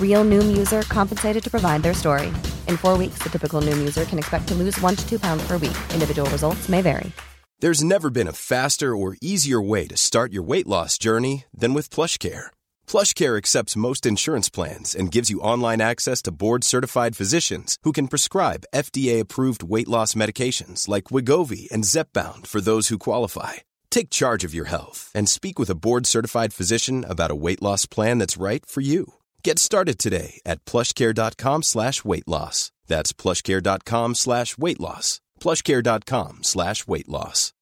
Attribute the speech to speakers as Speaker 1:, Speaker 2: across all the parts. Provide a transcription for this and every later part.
Speaker 1: Real Noom user compensated to provide their story. In four weeks, the typical Noom user can expect to lose one to two pounds per week. Individual results may vary.
Speaker 2: There's never been a faster or easier way to start your weight loss journey than with PlushCare. PlushCare accepts most insurance plans and gives you online access to board-certified physicians who can prescribe FDA-approved weight loss medications like Wigovi and Zepbound for those who qualify. Take charge of your health and speak with a board-certified physician about a weight loss plan that's right for you. Get started today at plushcare.com slash weight loss. That's plushcare.com slash weight loss. plushcare.com slash weight loss.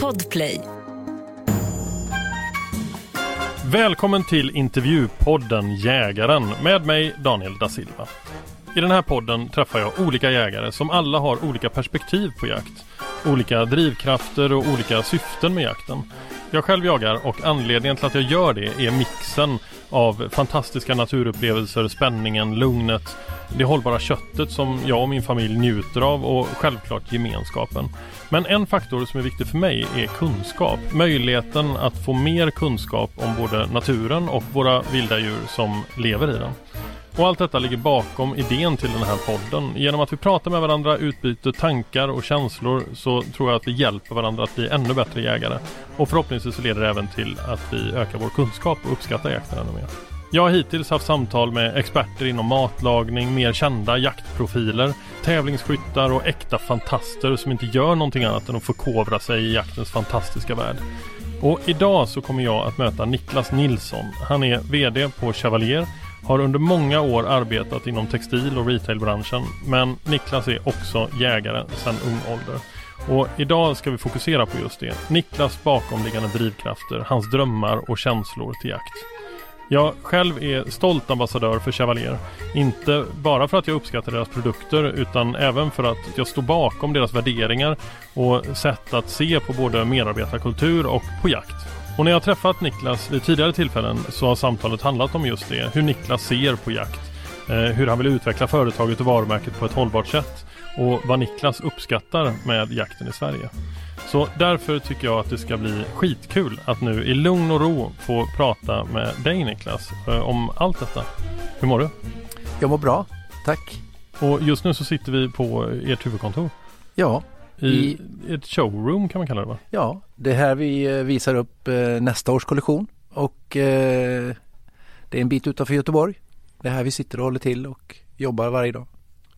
Speaker 3: Podplay.
Speaker 4: Välkommen till intervjupodden Jägaren med mig Daniel da Silva. I den här podden träffar jag olika jägare som alla har olika perspektiv på jakt. Olika drivkrafter och olika syften med jakten. Jag själv jagar och anledningen till att jag gör det är mixen av fantastiska naturupplevelser, spänningen, lugnet, det hållbara köttet som jag och min familj njuter av och självklart gemenskapen. Men en faktor som är viktig för mig är kunskap. Möjligheten att få mer kunskap om både naturen och våra vilda djur som lever i den. Och allt detta ligger bakom idén till den här podden. Genom att vi pratar med varandra, utbyter tankar och känslor så tror jag att vi hjälper varandra att bli ännu bättre jägare. Och förhoppningsvis så leder det även till att vi ökar vår kunskap och uppskattar jakten ännu mer. Jag har hittills haft samtal med experter inom matlagning, mer kända jaktprofiler, tävlingsskyttar och äkta fantaster som inte gör någonting annat än att förkovra sig i jaktens fantastiska värld. Och idag så kommer jag att möta Niklas Nilsson. Han är VD på Chevalier har under många år arbetat inom textil och retailbranschen men Niklas är också jägare sedan ung ålder. Och idag ska vi fokusera på just det. Niklas bakomliggande drivkrafter, hans drömmar och känslor till jakt. Jag själv är stolt ambassadör för Chevalier. Inte bara för att jag uppskattar deras produkter utan även för att jag står bakom deras värderingar och sätt att se på både medarbetarkultur och på jakt. Och när jag träffat Niklas vid tidigare tillfällen så har samtalet handlat om just det. Hur Niklas ser på jakt. Eh, hur han vill utveckla företaget och varumärket på ett hållbart sätt. Och vad Niklas uppskattar med jakten i Sverige. Så därför tycker jag att det ska bli skitkul att nu i lugn och ro få prata med dig Niklas eh, om allt detta. Hur mår du?
Speaker 5: Jag mår bra, tack.
Speaker 4: Och just nu så sitter vi på ert huvudkontor.
Speaker 5: Ja,
Speaker 4: I, I ett showroom kan man kalla det va?
Speaker 5: Ja, det är här vi eh, visar upp eh, nästa års kollektion och eh, det är en bit utanför Göteborg. Det är här vi sitter och håller till och jobbar varje dag.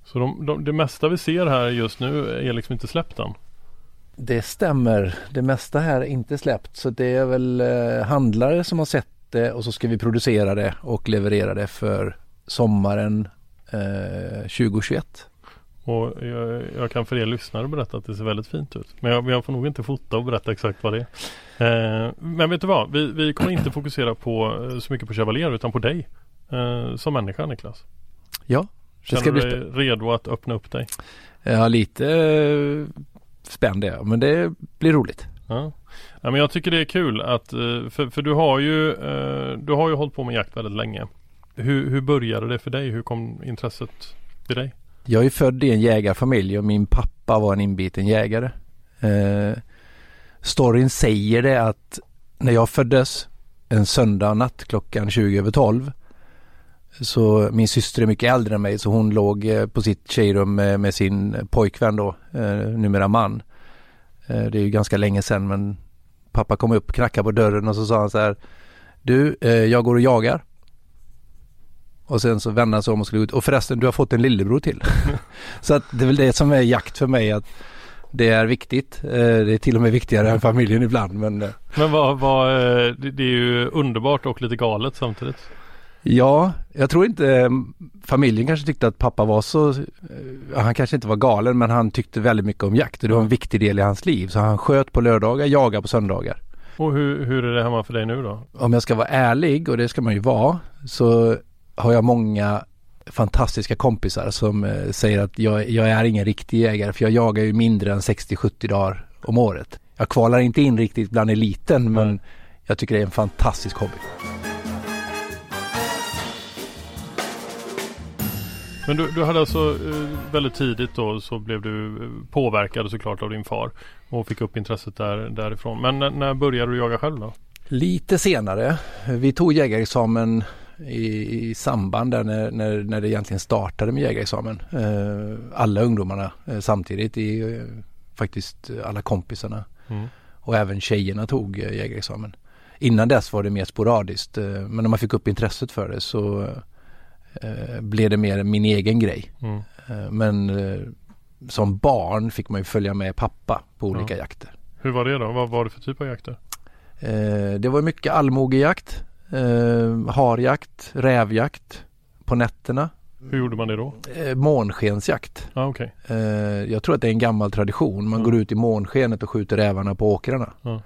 Speaker 4: Så de, de, det mesta vi ser här just nu är liksom inte släppt än?
Speaker 5: Det stämmer. Det mesta här är inte släppt så det är väl eh, handlare som har sett det och så ska vi producera det och leverera det för sommaren eh, 2021.
Speaker 4: Och jag, jag, kan för er lyssnare berätta att det ser väldigt fint ut. Men jag, jag får nog inte fota och berätta exakt vad det är. Eh, men vet du vad? Vi, vi kommer inte fokusera på eh, så mycket på Chevalier utan på dig. Eh, som människa Niklas.
Speaker 5: Ja.
Speaker 4: Det Känner du dig redo att öppna upp dig?
Speaker 5: Ja lite eh, spänd är jag men det blir roligt.
Speaker 4: Ja. ja. men jag tycker det är kul att eh, för, för du har ju eh, Du har ju hållit på med jakt väldigt länge. Hur, hur började det för dig? Hur kom intresset till dig?
Speaker 5: Jag är född i en jägarfamilj och min pappa var en inbiten jägare. Eh, storyn säger det att när jag föddes en söndag natt klockan 20 över 12 Så min syster är mycket äldre än mig så hon låg eh, på sitt tjejrum med, med sin pojkvän då, eh, numera man. Eh, det är ju ganska länge sedan men pappa kom upp, knackade på dörren och så sa han så här Du, eh, jag går och jagar. Och sen så vände han sig om och skulle ut. Och förresten, du har fått en lillebror till. så att det är väl det som är jakt för mig. att Det är viktigt. Eh, det är till och med viktigare än familjen ibland. Men, eh,
Speaker 4: Men vad, vad, eh, det är ju underbart och lite galet samtidigt.
Speaker 5: Ja, jag tror inte familjen kanske tyckte att pappa var så, han kanske inte var galen men han tyckte väldigt mycket om jakt och det var en viktig del i hans liv. Så han sköt på lördagar, jagade på söndagar.
Speaker 4: Och hur, hur är det hemma för dig nu då?
Speaker 5: Om jag ska vara ärlig och det ska man ju vara så har jag många fantastiska kompisar som eh, säger att jag, jag är ingen riktig jägare för jag jagar ju mindre än 60-70 dagar om året. Jag kvalar inte in riktigt bland eliten men
Speaker 4: Nej.
Speaker 5: jag tycker det är en fantastisk hobby.
Speaker 4: Men du, du hade alltså eh, väldigt tidigt då så blev du eh, påverkad såklart av din far och fick upp intresset där, därifrån. Men när, när började du jaga själv då?
Speaker 5: Lite senare. Vi tog jägarexamen i, i samband där när, när, när det egentligen startade med jägarexamen. Eh, alla ungdomarna eh, samtidigt i eh, faktiskt alla kompisarna
Speaker 4: Mm.
Speaker 5: och även tjejerna tog jägarexamen. Innan dess var det mer sporadiskt men när man fick upp intresset för det så blev det mer min egen grej.
Speaker 4: Mm.
Speaker 5: Men som barn fick man ju följa med pappa på olika
Speaker 4: Ja.
Speaker 5: jakter.
Speaker 4: Hur var det då? Vad var det för typ av jakter?
Speaker 5: Det var mycket allmogejakt, eh, harjakt, rävjakt på nätterna,
Speaker 4: Hur gjorde man det då?
Speaker 5: eh, månskensjakt.
Speaker 4: Ja okej.
Speaker 5: Eh, jag tror att det är en gammal tradition. Man
Speaker 4: Mm.
Speaker 5: går ut i månskenet och skjuter rävarna på åkrarna.
Speaker 4: Ja.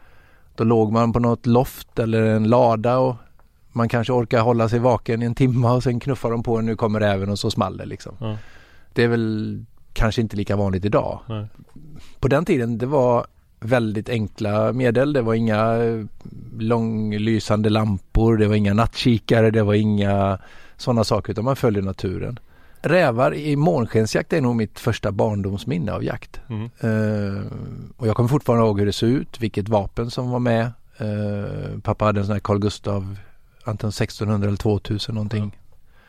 Speaker 5: Då låg man på något loft eller en lada och man kanske orkar hålla sig vaken i en timme och sen knuffar de på en, nu kommer räven och så small det liksom.
Speaker 4: Ja.
Speaker 5: Det är väl kanske inte lika vanligt idag.
Speaker 4: Nej.
Speaker 5: På den tiden det var väldigt enkla medel. Det var inga eh, långlysande lampor, det var inga nattkikare, det var inga sådana saker utan man följde naturen. Rävar i månskensjakt är nog mitt första barndomsminne av jakt.
Speaker 4: Mm.
Speaker 5: Eh, och jag kommer fortfarande ihåg hur det såg ut, vilket vapen som var med. Eh, pappa hade en sån här Carl Gustav, antingen 1600 eller 2000 någonting.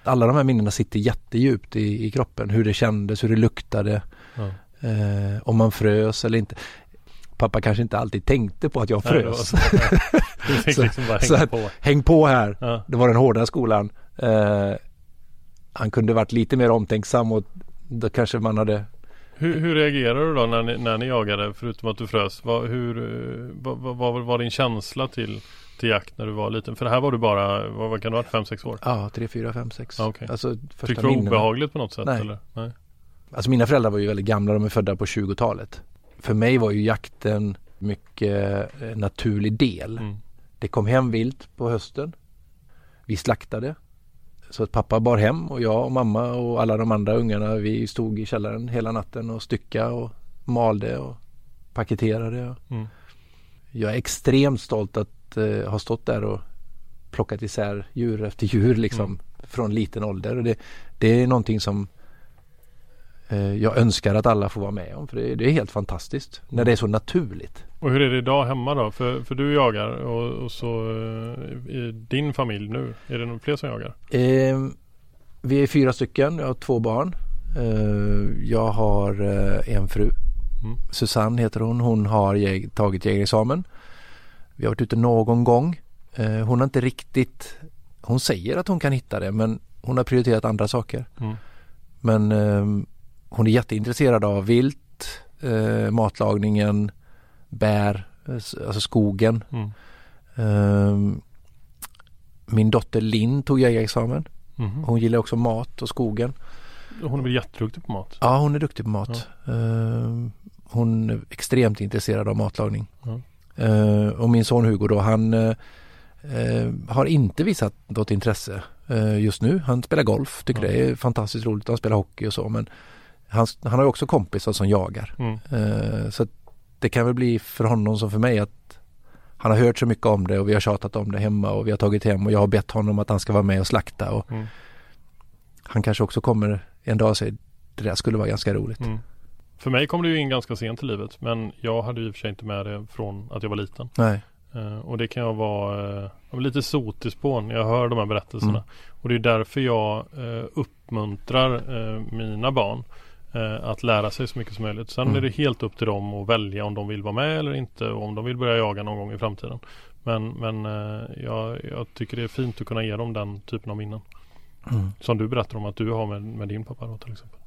Speaker 5: Alla de här minnena sitter jättedjupt i, i kroppen. Hur det kändes, hur det luktade.
Speaker 4: Ja.
Speaker 5: Eh, om man frös eller inte. Pappa kanske inte alltid tänkte på att jag
Speaker 4: Nej,
Speaker 5: frös.
Speaker 4: så. Du fick
Speaker 5: Så-
Speaker 4: liksom
Speaker 5: så att-
Speaker 4: på.
Speaker 5: Häng på här.
Speaker 4: Ja.
Speaker 5: Det var den hårda skolan. Eh, han kunde varit lite mer omtänksam och då kanske man hade
Speaker 4: Hur, hur reagerade du då när ni, när ni jagade förutom att du frös? Vad, hur, eh, vad, vad, var din känsla till, till jakt när du var liten? För det här var du bara, vad, vad kan det ha varit, 5-6 år?
Speaker 5: Ja, tre, fyra, fem, sex.
Speaker 4: Ja, okej.
Speaker 5: Alltså första
Speaker 4: Tyckte du det var obehagligt på något sätt?
Speaker 5: Nej.
Speaker 4: Eller? Nej.
Speaker 5: Alltså mina föräldrar var ju väldigt gamla, de är födda på 20-talet. För mig var ju jakten mycket eh, naturlig del.
Speaker 4: Mm.
Speaker 5: Det kom hem vilt på hösten. Vi slaktade. Så att pappa bar hem och jag och mamma och alla de andra ungarna vi stod i källaren hela natten och stycka och malde och paketerade.
Speaker 4: Mm.
Speaker 5: Jag är extremt stolt att eh, ha stått där och plockat isär djur efter djur liksom
Speaker 4: Mm.
Speaker 5: från liten ålder. Och det, det är någonting som jag önskar att alla får vara med om för det, det är helt fantastiskt när det är så naturligt.
Speaker 4: Och hur är det idag hemma då? För, för du jagar och, och så eh, i din familj nu, är det nog fler som jagar?
Speaker 5: Eh, vi är fyra stycken, jag har två barn. Eh, jag har eh, en fru.
Speaker 4: Mm.
Speaker 5: Susanne heter hon. Hon har jäg- tagit jägarexamen. Vi har varit ute någon gång. Eh, hon har inte riktigt, hon säger att hon kan hitta det men hon har prioriterat andra saker.
Speaker 4: Mm.
Speaker 5: Men eh, hon är jätteintresserad av vilt, eh, matlagningen, bär, eh, alltså skogen.
Speaker 4: Mm.
Speaker 5: Eh, min dotter Linn tog jägarexamen.
Speaker 4: Mhm.
Speaker 5: Hon gillar också mat och skogen.
Speaker 4: Hon är väl jätteduktig på mat?
Speaker 5: Ja, hon är duktig på mat. Eh, hon är extremt intresserad av matlagning.
Speaker 4: Ja.
Speaker 5: Eh, och min son Hugo då, han eh, har inte visat något intresse eh, just nu. Han spelar golf, tycker
Speaker 4: Ja.
Speaker 5: det är fantastiskt roligt. Han spelar hockey och så. Men han, han har också kompisar som jagar.
Speaker 4: Mm.
Speaker 5: Eh, så det kan väl bli för honom som för mig att han har hört så mycket om det och vi har tjatat om det hemma och vi har tagit hem och jag har bett honom att han ska vara med och slakta. Och
Speaker 4: Mm.
Speaker 5: Han kanske också kommer en dag och säger det där skulle vara ganska roligt.
Speaker 4: Mm. För mig kom det ju in ganska sent i livet men jag hade ju i och för sig inte med det från att jag var liten.
Speaker 5: Nej.
Speaker 4: Eh, och det kan jag vara eh, lite sotisk på när jag hör de här berättelserna.
Speaker 5: Mm.
Speaker 4: Och det är därför jag eh, uppmuntrar eh, mina barn att lära sig så mycket som möjligt. Sen
Speaker 5: Mm.
Speaker 4: är det helt upp till dem att välja om de vill vara med eller inte och om de vill börja jaga någon gång i framtiden. Men, men eh, jag, jag tycker det är fint att kunna ge dem den typen av minnen.
Speaker 5: Mm.
Speaker 4: Som du berättar om att du har med, med din pappa då till exempel.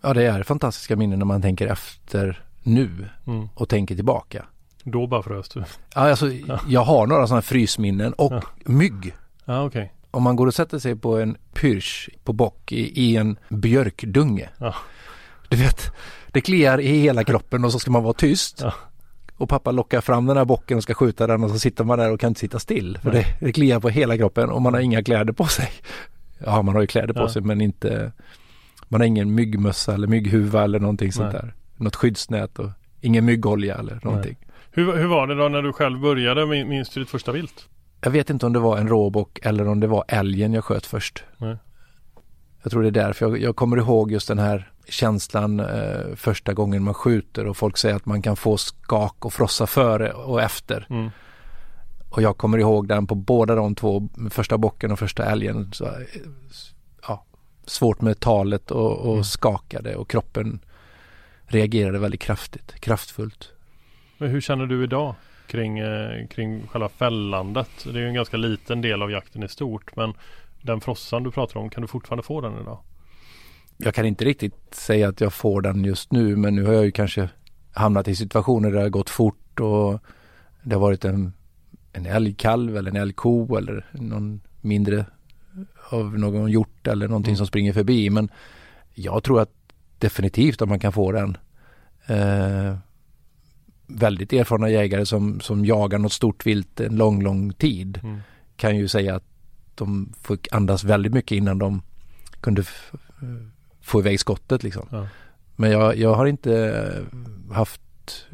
Speaker 5: Ja, det är fantastiska minnen när man tänker efter nu
Speaker 4: Mm.
Speaker 5: och tänker tillbaka.
Speaker 4: Då bara frös du.
Speaker 5: Ja, alltså, Jag har några sådana frysminnen och
Speaker 4: Ja.
Speaker 5: mygg.
Speaker 4: Ja okej.
Speaker 5: Om man går och sätter sig på en pyrsch på bock i, i en björkdunge.
Speaker 4: Ja.
Speaker 5: Du vet, det kliar i hela kroppen och så ska man vara tyst.
Speaker 4: Ja.
Speaker 5: Och pappa lockar fram den här bocken och ska skjuta den och så sitter man där och kan inte sitta still. För det, det kliar på hela kroppen och man har inga kläder på sig. Ja, man har ju kläder på
Speaker 4: Ja.
Speaker 5: sig men inte Man har ingen myggmössa eller mygghuva eller någonting sånt
Speaker 4: Nej.
Speaker 5: där. Något skyddsnät och ingen myggolja eller någonting.
Speaker 4: Hur, hur var det då när du själv började? Min- Minns du ditt första vilt?
Speaker 5: Jag vet inte om det var en råbock eller om det var älgen jag sköt först.
Speaker 4: Nej.
Speaker 5: Jag tror det är därför jag, jag kommer ihåg just den här känslan eh, första gången man skjuter och folk säger att man kan få skak och frossa före och efter.
Speaker 4: Mm.
Speaker 5: Och jag kommer ihåg den på båda de två, första bocken och första älgen. Så, eh, ja, svårt med talet och, och
Speaker 4: Mm.
Speaker 5: skakade och kroppen reagerade väldigt kraftigt, kraftfullt.
Speaker 4: Men hur känner du idag kring, eh, kring själva fällandet? Det är ju en ganska liten del av jakten i stort men den frossan du pratar om, kan du fortfarande få den idag?
Speaker 5: jag kan inte riktigt säga att jag får den just nu men nu har jag ju kanske hamnat i situationer där det har gått fort och det har varit en, en älgkalv eller en älgko eller någon mindre av någon hjort eller någonting
Speaker 4: Mm.
Speaker 5: som springer förbi men jag tror att definitivt att man kan få den. Eh, väldigt erfarna jägare som, som jagar något stort vilt en lång, lång tid
Speaker 4: Mm.
Speaker 5: kan ju säga att de fick andas väldigt mycket innan de kunde få iväg skottet liksom.
Speaker 4: Ja.
Speaker 5: Men jag, jag har inte eh, haft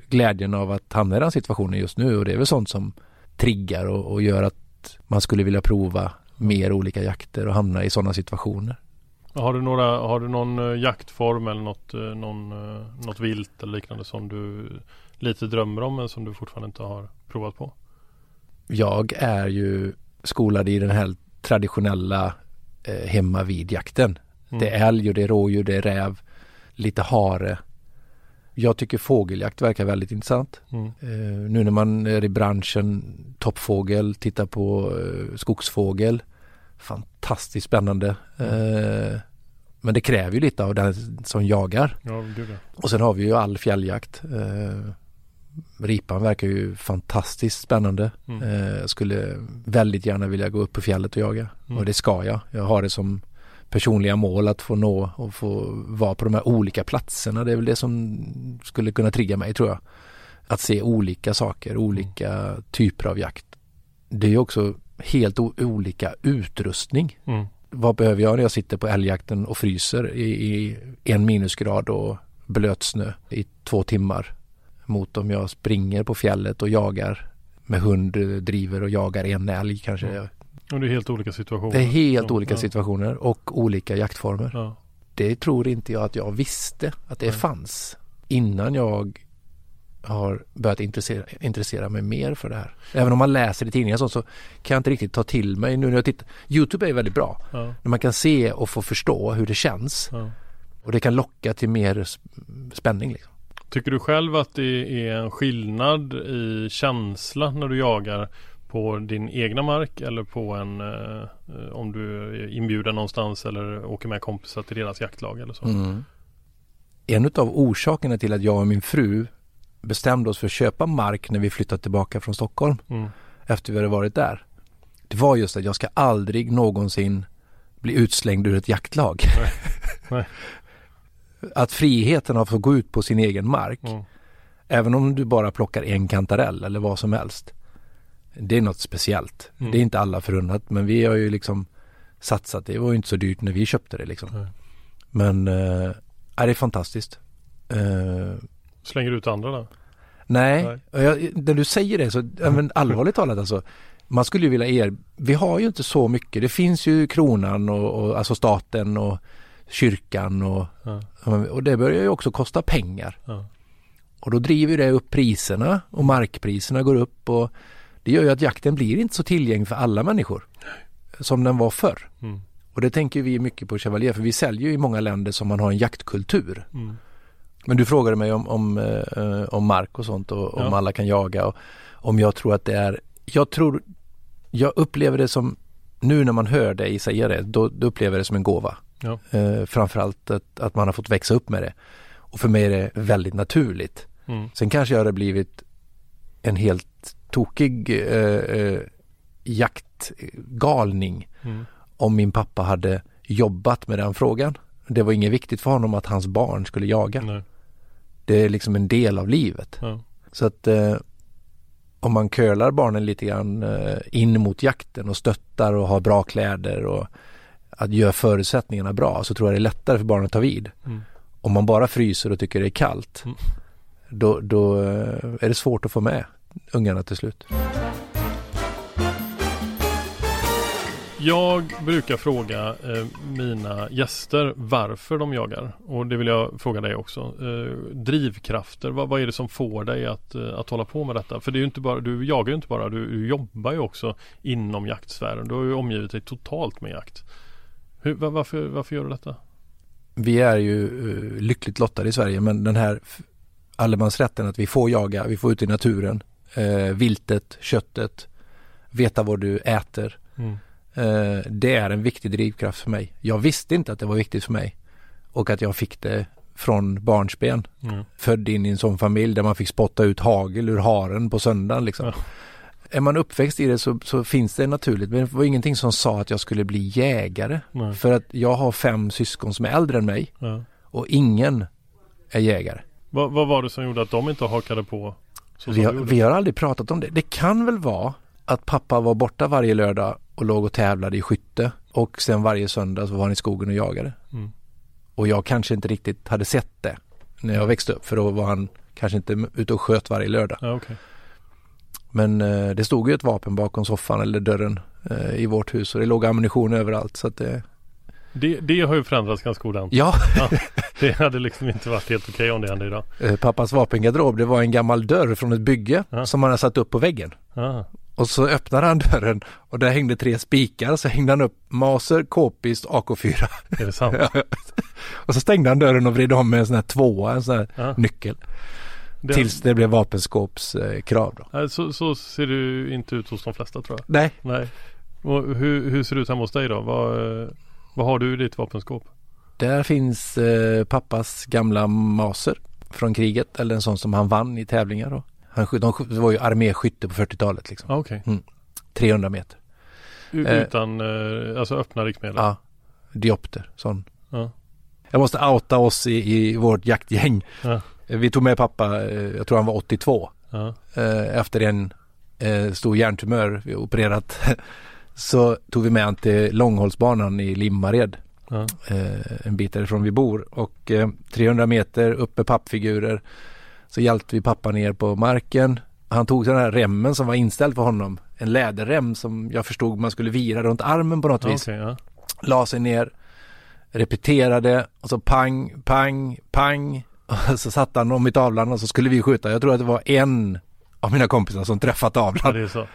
Speaker 5: glädjen av att hamna i den situationen just nu och det är väl sånt som triggar och, och gör att man skulle vilja prova mer olika jakter och hamna i sådana situationer.
Speaker 4: Har du, några, har du någon eh, jaktform eller något, eh, någon, något vilt eller liknande som du lite drömmer om men som du fortfarande inte har provat på?
Speaker 5: Jag är ju skolad i den här traditionella eh, hemma vid jakten.
Speaker 4: Mm.
Speaker 5: Det är älg och det är rådjur, det är räv, lite hare. Jag tycker fågeljakt verkar väldigt intressant.
Speaker 4: Mm.
Speaker 5: Eh, nu när man är i branschen, toppfågel, tittar på eh, skogsfågel. Fantastiskt spännande. Eh, men det kräver ju lite av den som jagar.
Speaker 4: Ja, gud ja.
Speaker 5: Och sen har vi ju all fjälljakt. Ripan verkar ju fantastiskt spännande.
Speaker 4: Mm.
Speaker 5: Eh, skulle väldigt gärna vilja gå upp på fjället och jaga.
Speaker 4: Mm.
Speaker 5: Och det ska jag. Jag har det som personliga mål att få nå och få vara på de här olika platserna. Det är väl det som skulle kunna trigga mig tror jag. Att se olika saker, olika typer av jakt. Det är ju också helt olika utrustning.
Speaker 4: Mm.
Speaker 5: Vad behöver jag när jag sitter på älgjakten och fryser i, i en minusgrad och blötsnö i två timmar mot om jag springer på fjället och jagar med hund, driver och jagar en älg kanske.
Speaker 4: Mm. Och det är helt olika situationer.
Speaker 5: Det är helt
Speaker 4: Ja,
Speaker 5: olika
Speaker 4: ja.
Speaker 5: situationer och olika jaktformer.
Speaker 4: Ja.
Speaker 5: Det tror inte jag att jag visste att det
Speaker 4: Nej.
Speaker 5: fanns innan jag har börjat intressera, intressera mig mer för det här. Även om man läser i tidningar sånt så kan jag inte riktigt ta till mig nu när jag tittar. Youtube är väldigt bra.
Speaker 4: Ja.
Speaker 5: När man kan se och få förstå hur det känns. Och det kan locka till mer sp- spänning. Liksom.
Speaker 4: Tycker du själv att det är en skillnad i känsla när du jagar på din egna mark eller på en eh, om du är inbjuden någonstans eller åker med kompisar till deras jaktlag eller så?
Speaker 5: Mm. En av orsakerna till att jag och min fru bestämde oss för att köpa mark när vi flyttade tillbaka från Stockholm
Speaker 4: Mm.
Speaker 5: efter vi hade varit där. Det var just att jag ska aldrig någonsin bli utslängd ur ett jaktlag.
Speaker 4: Nej. Nej.
Speaker 5: Att friheten att få gå ut på sin egen mark,
Speaker 4: Mm.
Speaker 5: även om du bara plockar en kantarell eller vad som helst. Det är något speciellt.
Speaker 4: Mm.
Speaker 5: Det är inte alla förunnat men vi har ju liksom satsat. Det var ju inte så dyrt när vi köpte det liksom.
Speaker 4: Nej.
Speaker 5: Men äh, det är fantastiskt. Eh,
Speaker 4: Slänger du ut andra då?
Speaker 5: Nej,
Speaker 4: Nej.
Speaker 5: Jag, när du säger det så, men allvarligt talat alltså. Man skulle ju vilja er, vi har ju inte så mycket. Det finns ju kronan och, och alltså staten och kyrkan och,
Speaker 4: Ja.
Speaker 5: och det börjar ju också kosta pengar.
Speaker 4: Ja.
Speaker 5: Och då driver det upp priserna och markpriserna går upp och Det gör ju att jakten blir inte så tillgänglig för alla människor som den var förr.
Speaker 4: Mm.
Speaker 5: Och det tänker vi mycket på Chevalier för vi säljer ju i många länder som man har en jaktkultur.
Speaker 4: Mm.
Speaker 5: Men du frågade mig om, om, eh, om mark och sånt och om
Speaker 4: Ja.
Speaker 5: alla kan jaga och om jag tror att det är, jag tror, jag upplever det som, nu när man hör dig säga det, då, då upplever jag det som en gåva.
Speaker 4: Ja.
Speaker 5: Eh, framförallt att, att man har fått växa upp med det. Och för mig är det väldigt naturligt.
Speaker 4: Mm.
Speaker 5: Sen kanske jag hade blivit en helt tokig eh, eh, jaktgalning
Speaker 4: Mm.
Speaker 5: om min pappa hade jobbat med den frågan. Det var inget viktigt för honom att hans barn skulle jaga.
Speaker 4: Nej.
Speaker 5: Det är liksom en del av livet.
Speaker 4: Ja.
Speaker 5: Så att eh, om man curlar barnen lite grann eh, in mot jakten och stöttar och har bra kläder och att göra förutsättningarna bra så tror jag det är lättare för barnen att ta vid.
Speaker 4: Mm.
Speaker 5: Om man bara fryser och tycker det är kallt
Speaker 4: Mm.
Speaker 5: då, då eh, är det svårt att få med ungarna till slut.
Speaker 4: Jag brukar fråga eh, mina gäster varför de jagar. Och det vill jag fråga dig också. Eh, drivkrafter, vad, vad är det som får dig att, eh, att hålla på med detta? För det är ju inte bara, du jagar ju inte bara, du, du jobbar ju också inom jaktsfären. Du har ju omgivit dig totalt med jakt. Hur, va- varför, varför gör du detta?
Speaker 5: Vi är ju eh, lyckligt lottade i Sverige men den här allemansrätten att vi får jaga, vi får ut i naturen, eh, viltet, köttet, veta vad du äter.
Speaker 4: Mm.
Speaker 5: Eh, det är en viktig drivkraft för mig. Jag visste inte att det var viktigt för mig och att jag fick det från barnsben.
Speaker 4: Mm.
Speaker 5: Född in i en sån familj där man fick spotta ut hagel ur haren på söndagen liksom.
Speaker 4: Ja.
Speaker 5: Är man uppväxt i det så, så finns det naturligt men det var ingenting som sa att jag skulle bli jägare.
Speaker 4: Nej.
Speaker 5: För att jag har fem syskon som är äldre än mig
Speaker 4: Ja.
Speaker 5: och ingen är jägare.
Speaker 4: Vad, vad var det som gjorde att de inte hakade på?
Speaker 5: Vi har, vi har aldrig pratat om det. Det kan väl vara att pappa var borta varje lördag och låg och tävlade i skytte och sen varje söndag så var han i skogen och jagade.
Speaker 4: Mm.
Speaker 5: Och jag kanske inte riktigt hade sett det när jag växte upp för då var han kanske inte ute och sköt varje lördag.
Speaker 4: Ja, okej.
Speaker 5: Men eh, det stod ju ett vapen bakom soffan eller dörren eh, i vårt hus och det låg ammunition överallt så att det,
Speaker 4: det, det har ju förändrats ganska ordentligt.
Speaker 5: ja,
Speaker 4: Det hade liksom inte varit helt okej om det hände idag.
Speaker 5: eh, pappas vapengarderob det var en gammal dörr från ett bygge
Speaker 4: Ja.
Speaker 5: som han hade satt upp på väggen.
Speaker 4: Ah,
Speaker 5: Och så öppnade han dörren och där hängde tre spikar så hängde han upp Maser, K-pist, AK4.
Speaker 4: är det sant?
Speaker 5: och så stängde han dörren och vred om med en sån här tvåa, en sån här
Speaker 4: Ja.
Speaker 5: nyckel.
Speaker 4: Det,
Speaker 5: Tills det blev vapenskåpskrav krav då.
Speaker 4: Så, så ser det inte ut hos de flesta tror jag.
Speaker 5: Nej,
Speaker 4: Nej. Och hur, hur ser det ut hemma hos dig då? Vad, vad har du i ditt vapenskåp?
Speaker 5: där finns eh, pappas gamla Maser från kriget eller en sån som han vann i tävlingar då. Han, de, det var ju arméskytte på 40-talet liksom.
Speaker 4: Ah, Okej.
Speaker 5: 300 meter.
Speaker 4: U-
Speaker 5: Eh.
Speaker 4: Utan eh, alltså öppna riktmedel?
Speaker 5: Ja, diopter, sån.
Speaker 4: Ja.
Speaker 5: Jag måste outa oss i, i vårt jaktgäng.
Speaker 4: Ja.
Speaker 5: Vi tog med pappa, eh, jag tror han var 82.
Speaker 4: Ja.
Speaker 5: eh, efter en eh, stor hjärntumör vi opererat så tog vi med han till Långhållsbanan i Limmared.
Speaker 4: Ja.
Speaker 5: Eh, en bit därifrån vi bor och eh, 300 meter upp med pappfigurer så hjälpte vi pappa ner på marken. Han tog den här remmen som var inställd för honom. En läderrem som jag förstod man skulle vira runt armen på något vis.
Speaker 4: okej, ja.
Speaker 5: La sig ner, repeterade och så pang, pang, pang. Och så satte han om i tavlan och så skulle vi skjuta. Jag tror att det var en av mina kompisar som träffade
Speaker 4: ja,
Speaker 5: tavlan
Speaker 4: så.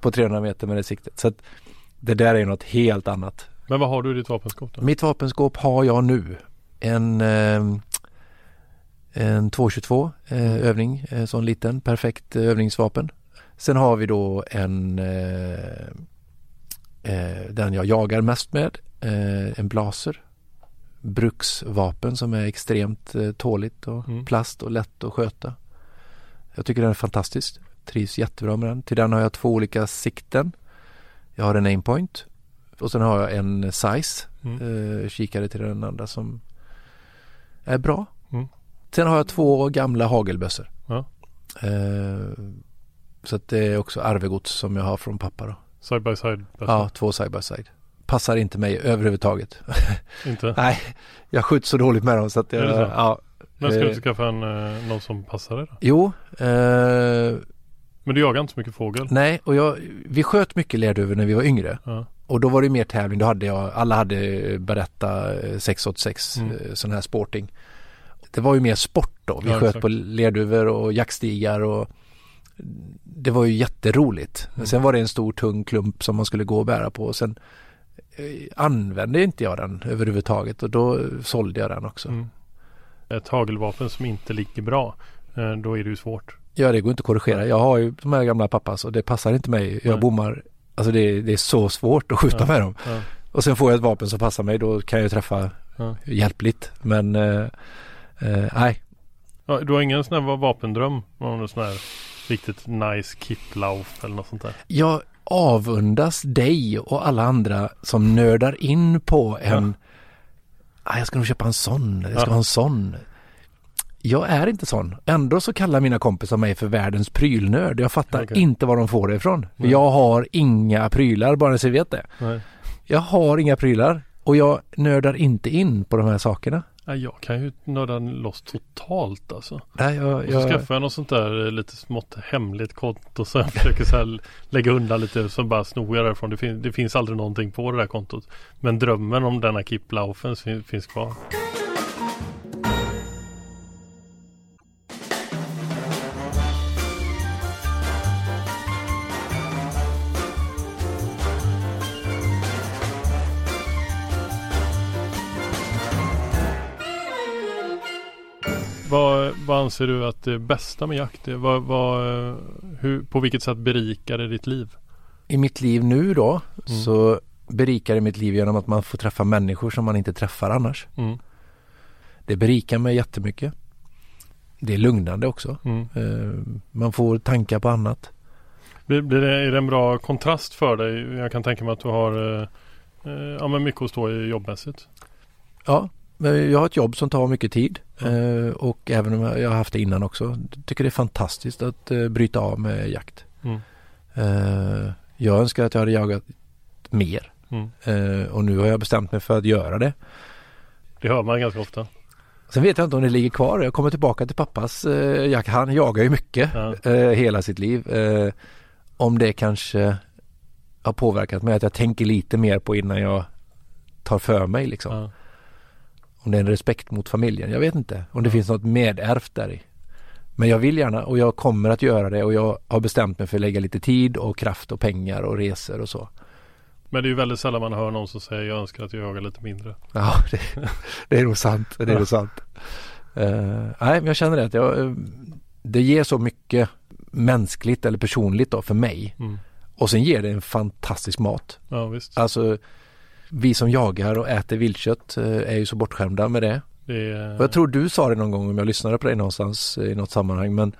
Speaker 5: på 300 meter med det siktet. Så det där är något helt annat.
Speaker 4: Men vad har du i ditt vapenskåp då?
Speaker 5: Mitt vapenskåp har jag nu. En, eh, en 222 eh, övning, eh, sån liten perfekt eh, övningsvapen. Sen har vi då en den jag jagar mest med, en blaser. Bruksvapen som är extremt eh, tåligt och
Speaker 4: Mm.
Speaker 5: plast och lätt att sköta. Jag tycker den är fantastisk. Trivs jättebra med den. Till den har jag två olika sikten. Jag har en aimpoint och sen har jag en size
Speaker 4: Mm.
Speaker 5: eh, kikare till den andra som är bra.
Speaker 4: Mm.
Speaker 5: Sen har jag två gamla hagelbössor.
Speaker 4: Ja.
Speaker 5: Eh, så att det är också arvegods som jag har från pappa då.
Speaker 4: Side by side?
Speaker 5: Ja, två side by side. Passar inte mig överhuvudtaget.
Speaker 4: Inte?
Speaker 5: Nej, jag skjuter så dåligt med dem så att jag, ja.
Speaker 4: Men ska du
Speaker 5: eh,
Speaker 4: inte skaffa en, eh, någon som passar dig då?
Speaker 5: Jo, eh,
Speaker 4: Men du jagar inte så mycket fågel?
Speaker 5: nej och jag, vi sköt mycket lerduvor när vi var yngre.
Speaker 4: Ja.
Speaker 5: Och då var det mer tävling. Då hade jag, alla hade Beretta eh, 686
Speaker 4: Mm.
Speaker 5: mm. sån här sporting. Det var ju mer sport då. Vi
Speaker 4: Ja,
Speaker 5: sköt
Speaker 4: exakt.
Speaker 5: på lerduvor och jaktstigar och det var ju jätteroligt.
Speaker 4: Mm.
Speaker 5: Sen var det en stor tung klump som man skulle gå och bära på och sen eh, använde inte jag den överhuvudtaget och då sålde jag den också.
Speaker 4: Mm. Ett hagelvapen som inte ligger bra, eh, då är det ju svårt.
Speaker 5: Ja det går inte att korrigera. Jag har ju de här gamla pappas och det passar inte mig. Jag
Speaker 4: Nej.
Speaker 5: bommar, alltså det, det är så svårt att skjuta
Speaker 4: Ja.
Speaker 5: med dem.
Speaker 4: Ja.
Speaker 5: Och sen får jag ett vapen som passar mig, då kan jag träffa
Speaker 4: Ja.
Speaker 5: hjälpligt. Men eh, eh, nej,
Speaker 4: Ja, du har ingen sån här vapendröm? Någon sån här riktigt nice kitlauf eller något sånt där?
Speaker 5: jag avundas dig och alla andra som nördar in på en ah, jag ska nog köpa en sån, jag ska ha en sån. Jag är inte sån. Ändå så kallar mina kompisar mig för världens prylnörd. Jag fattar
Speaker 4: Okej.
Speaker 5: inte var de får det ifrån.
Speaker 4: Nej.
Speaker 5: Jag har inga prylar, bara så ni vet det.
Speaker 4: Nej.
Speaker 5: Jag har inga prylar och jag nördar inte in på de här sakerna.
Speaker 4: Jag kan ju nörda loss totalt alltså.
Speaker 5: Nej, jag,
Speaker 4: Och så
Speaker 5: jag,
Speaker 4: skaffar jag något sånt där eh, lite smått hemligt konto så jag försöker så här lägga undan lite så bara snor jag därifrån. Det, fin- det finns aldrig någonting på det där kontot. Men drömmen om denna Kiplaufen fin- finns kvar. Vad, anser du att det bästa med jakt är? Vad, vad, hur, på vilket sätt berikar det ditt liv?
Speaker 5: I mitt liv nu då
Speaker 4: Mm.
Speaker 5: så berikar det mitt liv genom att man får träffa människor som man inte träffar annars.
Speaker 4: Mm.
Speaker 5: Det berikar mig jättemycket. Det är lugnande också.
Speaker 4: Mm.
Speaker 5: Eh, Man får tankar på annat.
Speaker 4: Blir, det, är det en bra kontrast för dig? Jag kan tänka mig att du har eh, eh, ja, men mycket att stå i jobbmässigt.
Speaker 5: Ja, jag har ett jobb som tar mycket tid eh, och även om jag har haft det innan också. Tycker det är fantastiskt att eh, bryta av med jakt.
Speaker 4: Mm.
Speaker 5: Eh, Jag önskar att jag hade jagat mer
Speaker 4: Mm.
Speaker 5: och nu har jag bestämt mig för att göra det.
Speaker 4: Det hör man ganska ofta.
Speaker 5: Sen vet jag inte om det ligger kvar. Jag kommer tillbaka till pappas jakt. Han jagar ju mycket hela sitt liv. Om det kanske har påverkat mig att jag tänker lite mer på innan jag tar för mig liksom. Om det är en respekt mot familjen. Jag vet inte. Om det finns något medärvt där i. Men jag vill gärna och jag kommer att göra det och jag har bestämt mig för att lägga lite tid och kraft och pengar och resor och så.
Speaker 4: Men det är ju väldigt sällan man hör någon som säger jag önskar att jag jagar lite mindre.
Speaker 5: Ja, det, det är nog sant. Det är nog sant. Eh, nej, men jag känner det att jag, eh, det ger så mycket mänskligt eller personligt då för mig.
Speaker 4: Mm.
Speaker 5: Och sen ger det en fantastisk mat.
Speaker 4: Ja visst.
Speaker 5: Alltså vi som jagar och äter viltkött eh, är ju så bortskämda med det.
Speaker 4: Det är,
Speaker 5: Och jag tror du sa det någon gång om jag lyssnade på dig någonstans eh, i något sammanhang men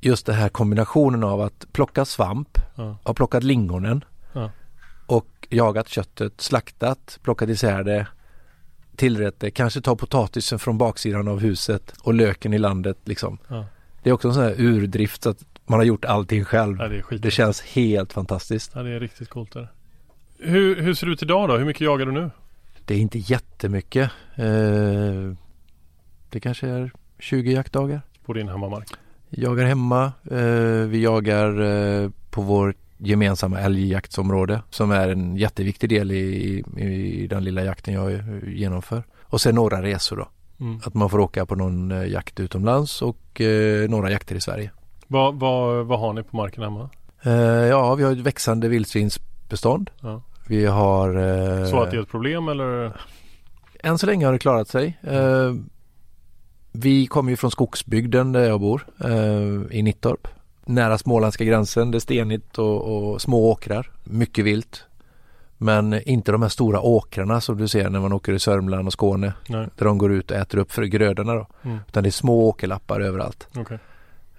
Speaker 5: just det här kombinationen av att plocka svamp,
Speaker 4: ja.
Speaker 5: ha plockat lingonen
Speaker 4: Ja.
Speaker 5: och jagat köttet, slaktat, plockat isär det, tillrätt det, kanske ta potatisen från baksidan av huset och löken i landet liksom.
Speaker 4: Ja.
Speaker 5: Det är också en sån här urdrift så att man har gjort allting själv.
Speaker 4: Ja, det.
Speaker 5: Det känns helt fantastiskt.
Speaker 4: Ja, det är riktigt coolt. Där. Hur, hur ser det ut idag då? Hur mycket jagar du nu?
Speaker 5: Det är inte jättemycket. Eh, det kanske är 20 jaktdagar.
Speaker 4: På din hemmamark?
Speaker 5: Jagar hemma. Eh, vi jagar eh, på vår gemensamma älgjaktsområde som är en jätteviktig del i, i, i den lilla jakten jag genomför. Och sen några resor då.
Speaker 4: Mm.
Speaker 5: Att man får åka på någon eh, jakt utomlands och eh, några jakter i Sverige.
Speaker 4: Vad, vad, vad har ni på marken hemma?
Speaker 5: Eh, ja, vi har ett växande vildsvinsbestånd.
Speaker 4: Ja.
Speaker 5: Vi har... Eh,
Speaker 4: Så att det är ett problem eller?
Speaker 5: Än så länge har det klarat sig. Eh, vi kommer ju från skogsbygden där jag bor, eh, i Nittorp. Nära småländska gränsen, det är stenigt och, och små åkrar. Mycket vilt. Men inte de här stora åkrarna som du ser när man åker i Sörmland och Skåne.
Speaker 4: Nej,
Speaker 5: Där de går ut och äter upp för grödorna då.
Speaker 4: Mm.
Speaker 5: Utan det är små åkerlappar överallt.
Speaker 4: okej.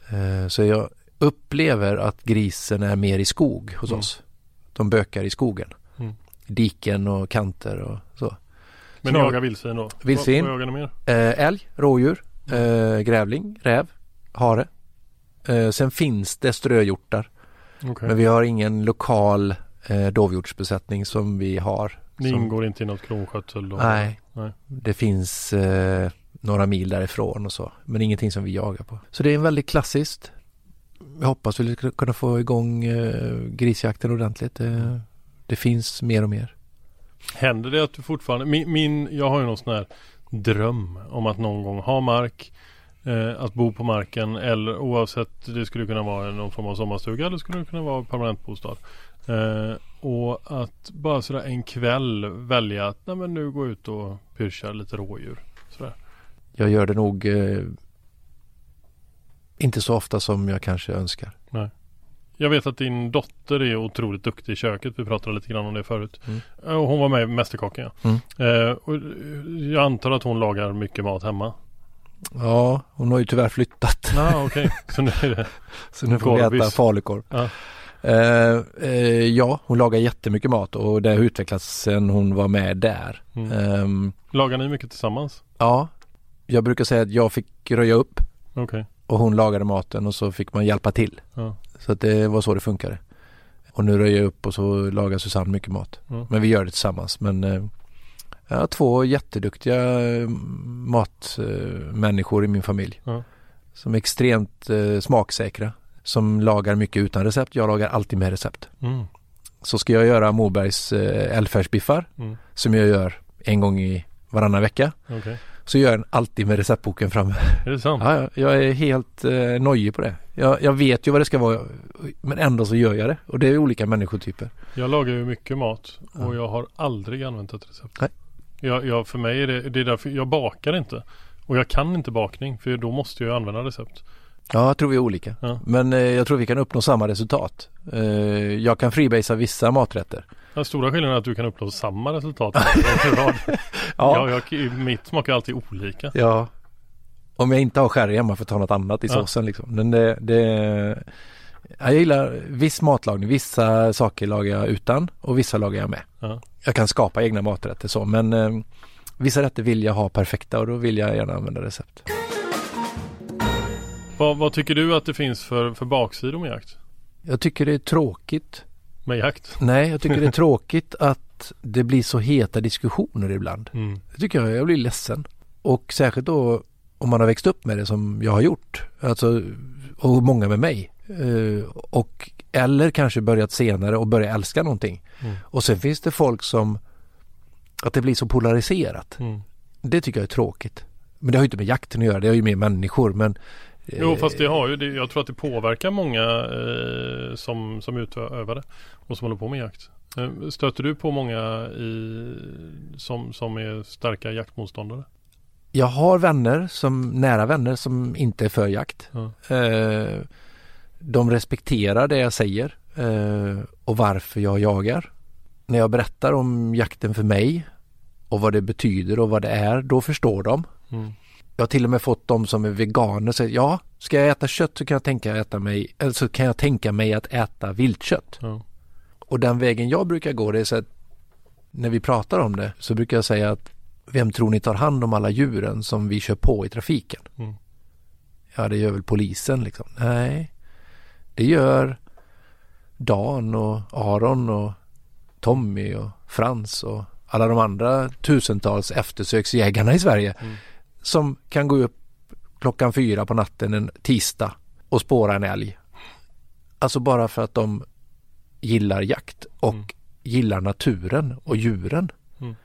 Speaker 5: Eh, så jag upplever att grisen är mer i skog hos
Speaker 4: Mm.
Speaker 5: oss. De bökar i skogen.
Speaker 4: Mm.
Speaker 5: Diken och kanter och så.
Speaker 4: Men ni jagar vildsvin då?
Speaker 5: Vildsvin.
Speaker 4: Vad, vad jagar ni mer?
Speaker 5: Eh, älg, rådjur, eh, grävling, räv, hare. Eh, sen finns det ströhjortar.
Speaker 4: Okej.
Speaker 5: Men vi har ingen lokal eh, dovhjortsbesättning som vi har.
Speaker 4: Ni
Speaker 5: som,
Speaker 4: ingår inte i något klonskötsel då?
Speaker 5: Nej,
Speaker 4: Nej.
Speaker 5: det finns några mil därifrån och så. Men ingenting som vi jagar på. Så det är en väldigt klassiskt. Jag hoppas vi ska kunna få igång eh, grisjakten ordentligt. Det finns mer och mer.
Speaker 4: Händer det att du fortfarande, min, min jag har ju någon sån här dröm om att någon gång ha mark Eh, att bo på marken eller oavsett det skulle kunna vara någon form av sommarstuga eller skulle det kunna vara permanentbostad. Eh, och att bara sådär en kväll välja att nej men nu gå ut och pyrscha lite rådjur. Sådär.
Speaker 5: Jag gör det nog eh, inte så ofta som jag kanske önskar.
Speaker 4: Nej. Jag vet att din dotter är otroligt duktig i köket. Vi pratade lite grann om det förut.
Speaker 5: Mm.
Speaker 4: Eh, Och hon var med i Mästerkocken. Ja. Eh, och jag antar att hon lagar mycket mat hemma.
Speaker 5: Ja, hon har ju tyvärr flyttat.
Speaker 4: Ja, okej. Så nu är det...
Speaker 5: Så nu får vi äta falukorv.
Speaker 4: Ja.
Speaker 5: Eh, eh, ja, hon lagar jättemycket mat och det har utvecklats sen hon var med där.
Speaker 4: Mm.
Speaker 5: Ehm,
Speaker 4: Lagar ni mycket tillsammans?
Speaker 5: ja, jag brukar säga att jag fick röja upp
Speaker 4: Okej.
Speaker 5: Och hon lagade maten och så fick man hjälpa till.
Speaker 4: Ja.
Speaker 5: Så att det var så det funkade. Och nu röjer jag upp och så lagar Susanne mycket mat.
Speaker 4: Ja.
Speaker 5: Men vi gör det tillsammans. Men eh, jag har två jätteduktiga eh, matmänniskor i min familj.
Speaker 4: Ja.
Speaker 5: Som är extremt eh, smaksäkra. Som lagar mycket utan recept. Jag lagar alltid med recept.
Speaker 4: Mm.
Speaker 5: Så ska jag göra Mobergs eh, älgfärsbiffar
Speaker 4: Mm.
Speaker 5: som jag gör en gång i varannan vecka.
Speaker 4: Okej.
Speaker 5: Så gör jag den alltid med receptboken framme.
Speaker 4: Är det sant?
Speaker 5: Ja, ja, jag är helt eh, nojig på det. Jag, jag vet ju vad det ska vara men ändå så gör jag det. Och det är olika människotyper.
Speaker 4: Jag lagar ju mycket mat och
Speaker 5: Ja.
Speaker 4: jag har aldrig använt ett recept.
Speaker 5: Nej.
Speaker 4: Jag, jag, för mig är det, det är därför jag bakar inte. Och jag kan inte bakning för då måste jag använda recept.
Speaker 5: Ja, jag tror vi är olika.
Speaker 4: Ja.
Speaker 5: Men eh, jag tror vi kan uppnå samma resultat. Eh, jag kan freebasea vissa maträtter.
Speaker 4: Den stora skillnaden är att du kan uppnå samma resultat. ja. jag, mitt smakar alltid olika.
Speaker 5: Ja. Om jag inte har sherry hemma för att ta något annat i
Speaker 4: Ja.
Speaker 5: såsen liksom. Men det, det jag gillar viss matlagning. Vissa saker lagar jag utan och vissa lagar jag med.
Speaker 4: Ja.
Speaker 5: Jag kan skapa egna maträtter så men eh, vissa rätter vill jag ha perfekta och då vill jag gärna använda recept.
Speaker 4: Vad, vad tycker du att det finns för, för baksidor med jakt?
Speaker 5: Jag tycker det är tråkigt.
Speaker 4: Med jakt?
Speaker 5: Nej, jag tycker det är tråkigt att det blir så heta diskussioner ibland.
Speaker 4: Mm.
Speaker 5: Det tycker jag, jag blir ledsen. Och särskilt då om man har växt upp med det som jag har gjort. Alltså, och många med mig. Eh, och eller kanske börjat senare och börjat älska någonting.
Speaker 4: Mm.
Speaker 5: Och sen finns det folk som att det blir så polariserat.
Speaker 4: Mm.
Speaker 5: Det tycker jag är tråkigt. Men det har ju inte med jakten att göra, det har ju med människor. Men,
Speaker 4: Jo fast det har ju det, Jag tror att det påverkar många eh, som, som utövare och som håller på med jakt. Eh, stöter du på många i, som, som är starka jaktmotståndare?
Speaker 5: Jag har vänner, som nära vänner som inte är för jakt.
Speaker 4: Ja.
Speaker 5: Eh, de respekterar det jag säger eh, och varför jag jagar. När jag berättar om jakten för mig och vad det betyder och vad det är, då förstår de.
Speaker 4: Mm.
Speaker 5: Jag har till och med fått de som är veganer säga ja, ska jag äta kött så kan jag tänka, äta mig, eller så kan jag tänka mig att äta viltkött.
Speaker 4: Ja.
Speaker 5: Och den vägen jag brukar gå det är så att när vi pratar om det så brukar jag säga att vem tror ni tar hand om alla djuren som vi kör på i trafiken?
Speaker 4: Mm.
Speaker 5: Ja, det gör väl polisen liksom. Nej, det gör Dan och Aron och Tommy och Frans och alla de andra tusentals eftersöksjägarna i Sverige
Speaker 4: Mm.
Speaker 5: Som kan gå upp klockan fyra på natten en tisdag och spåra en älg. Alltså bara för att de gillar jakt och
Speaker 4: Mm.
Speaker 5: gillar naturen och djuren.
Speaker 4: Mm.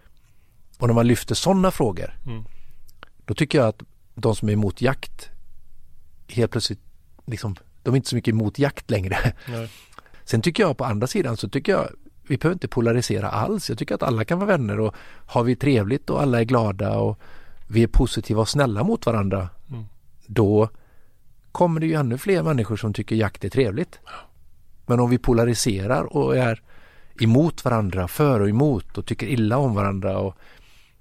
Speaker 5: Och när man lyfter sådana frågor
Speaker 4: Mm.
Speaker 5: då tycker jag att de som är emot jakt helt plötsligt liksom, de är inte så mycket emot jakt längre.
Speaker 4: Nej.
Speaker 5: Sen tycker jag på andra sidan så tycker jag vi behöver inte polarisera alls. Jag tycker att alla kan vara vänner och har vi trevligt och alla är glada och vi är positiva och snälla mot varandra.
Speaker 4: Mm.
Speaker 5: Då kommer det ju ännu fler människor som tycker jakt är trevligt. Men om vi polariserar och är emot varandra, för och emot och tycker illa om varandra och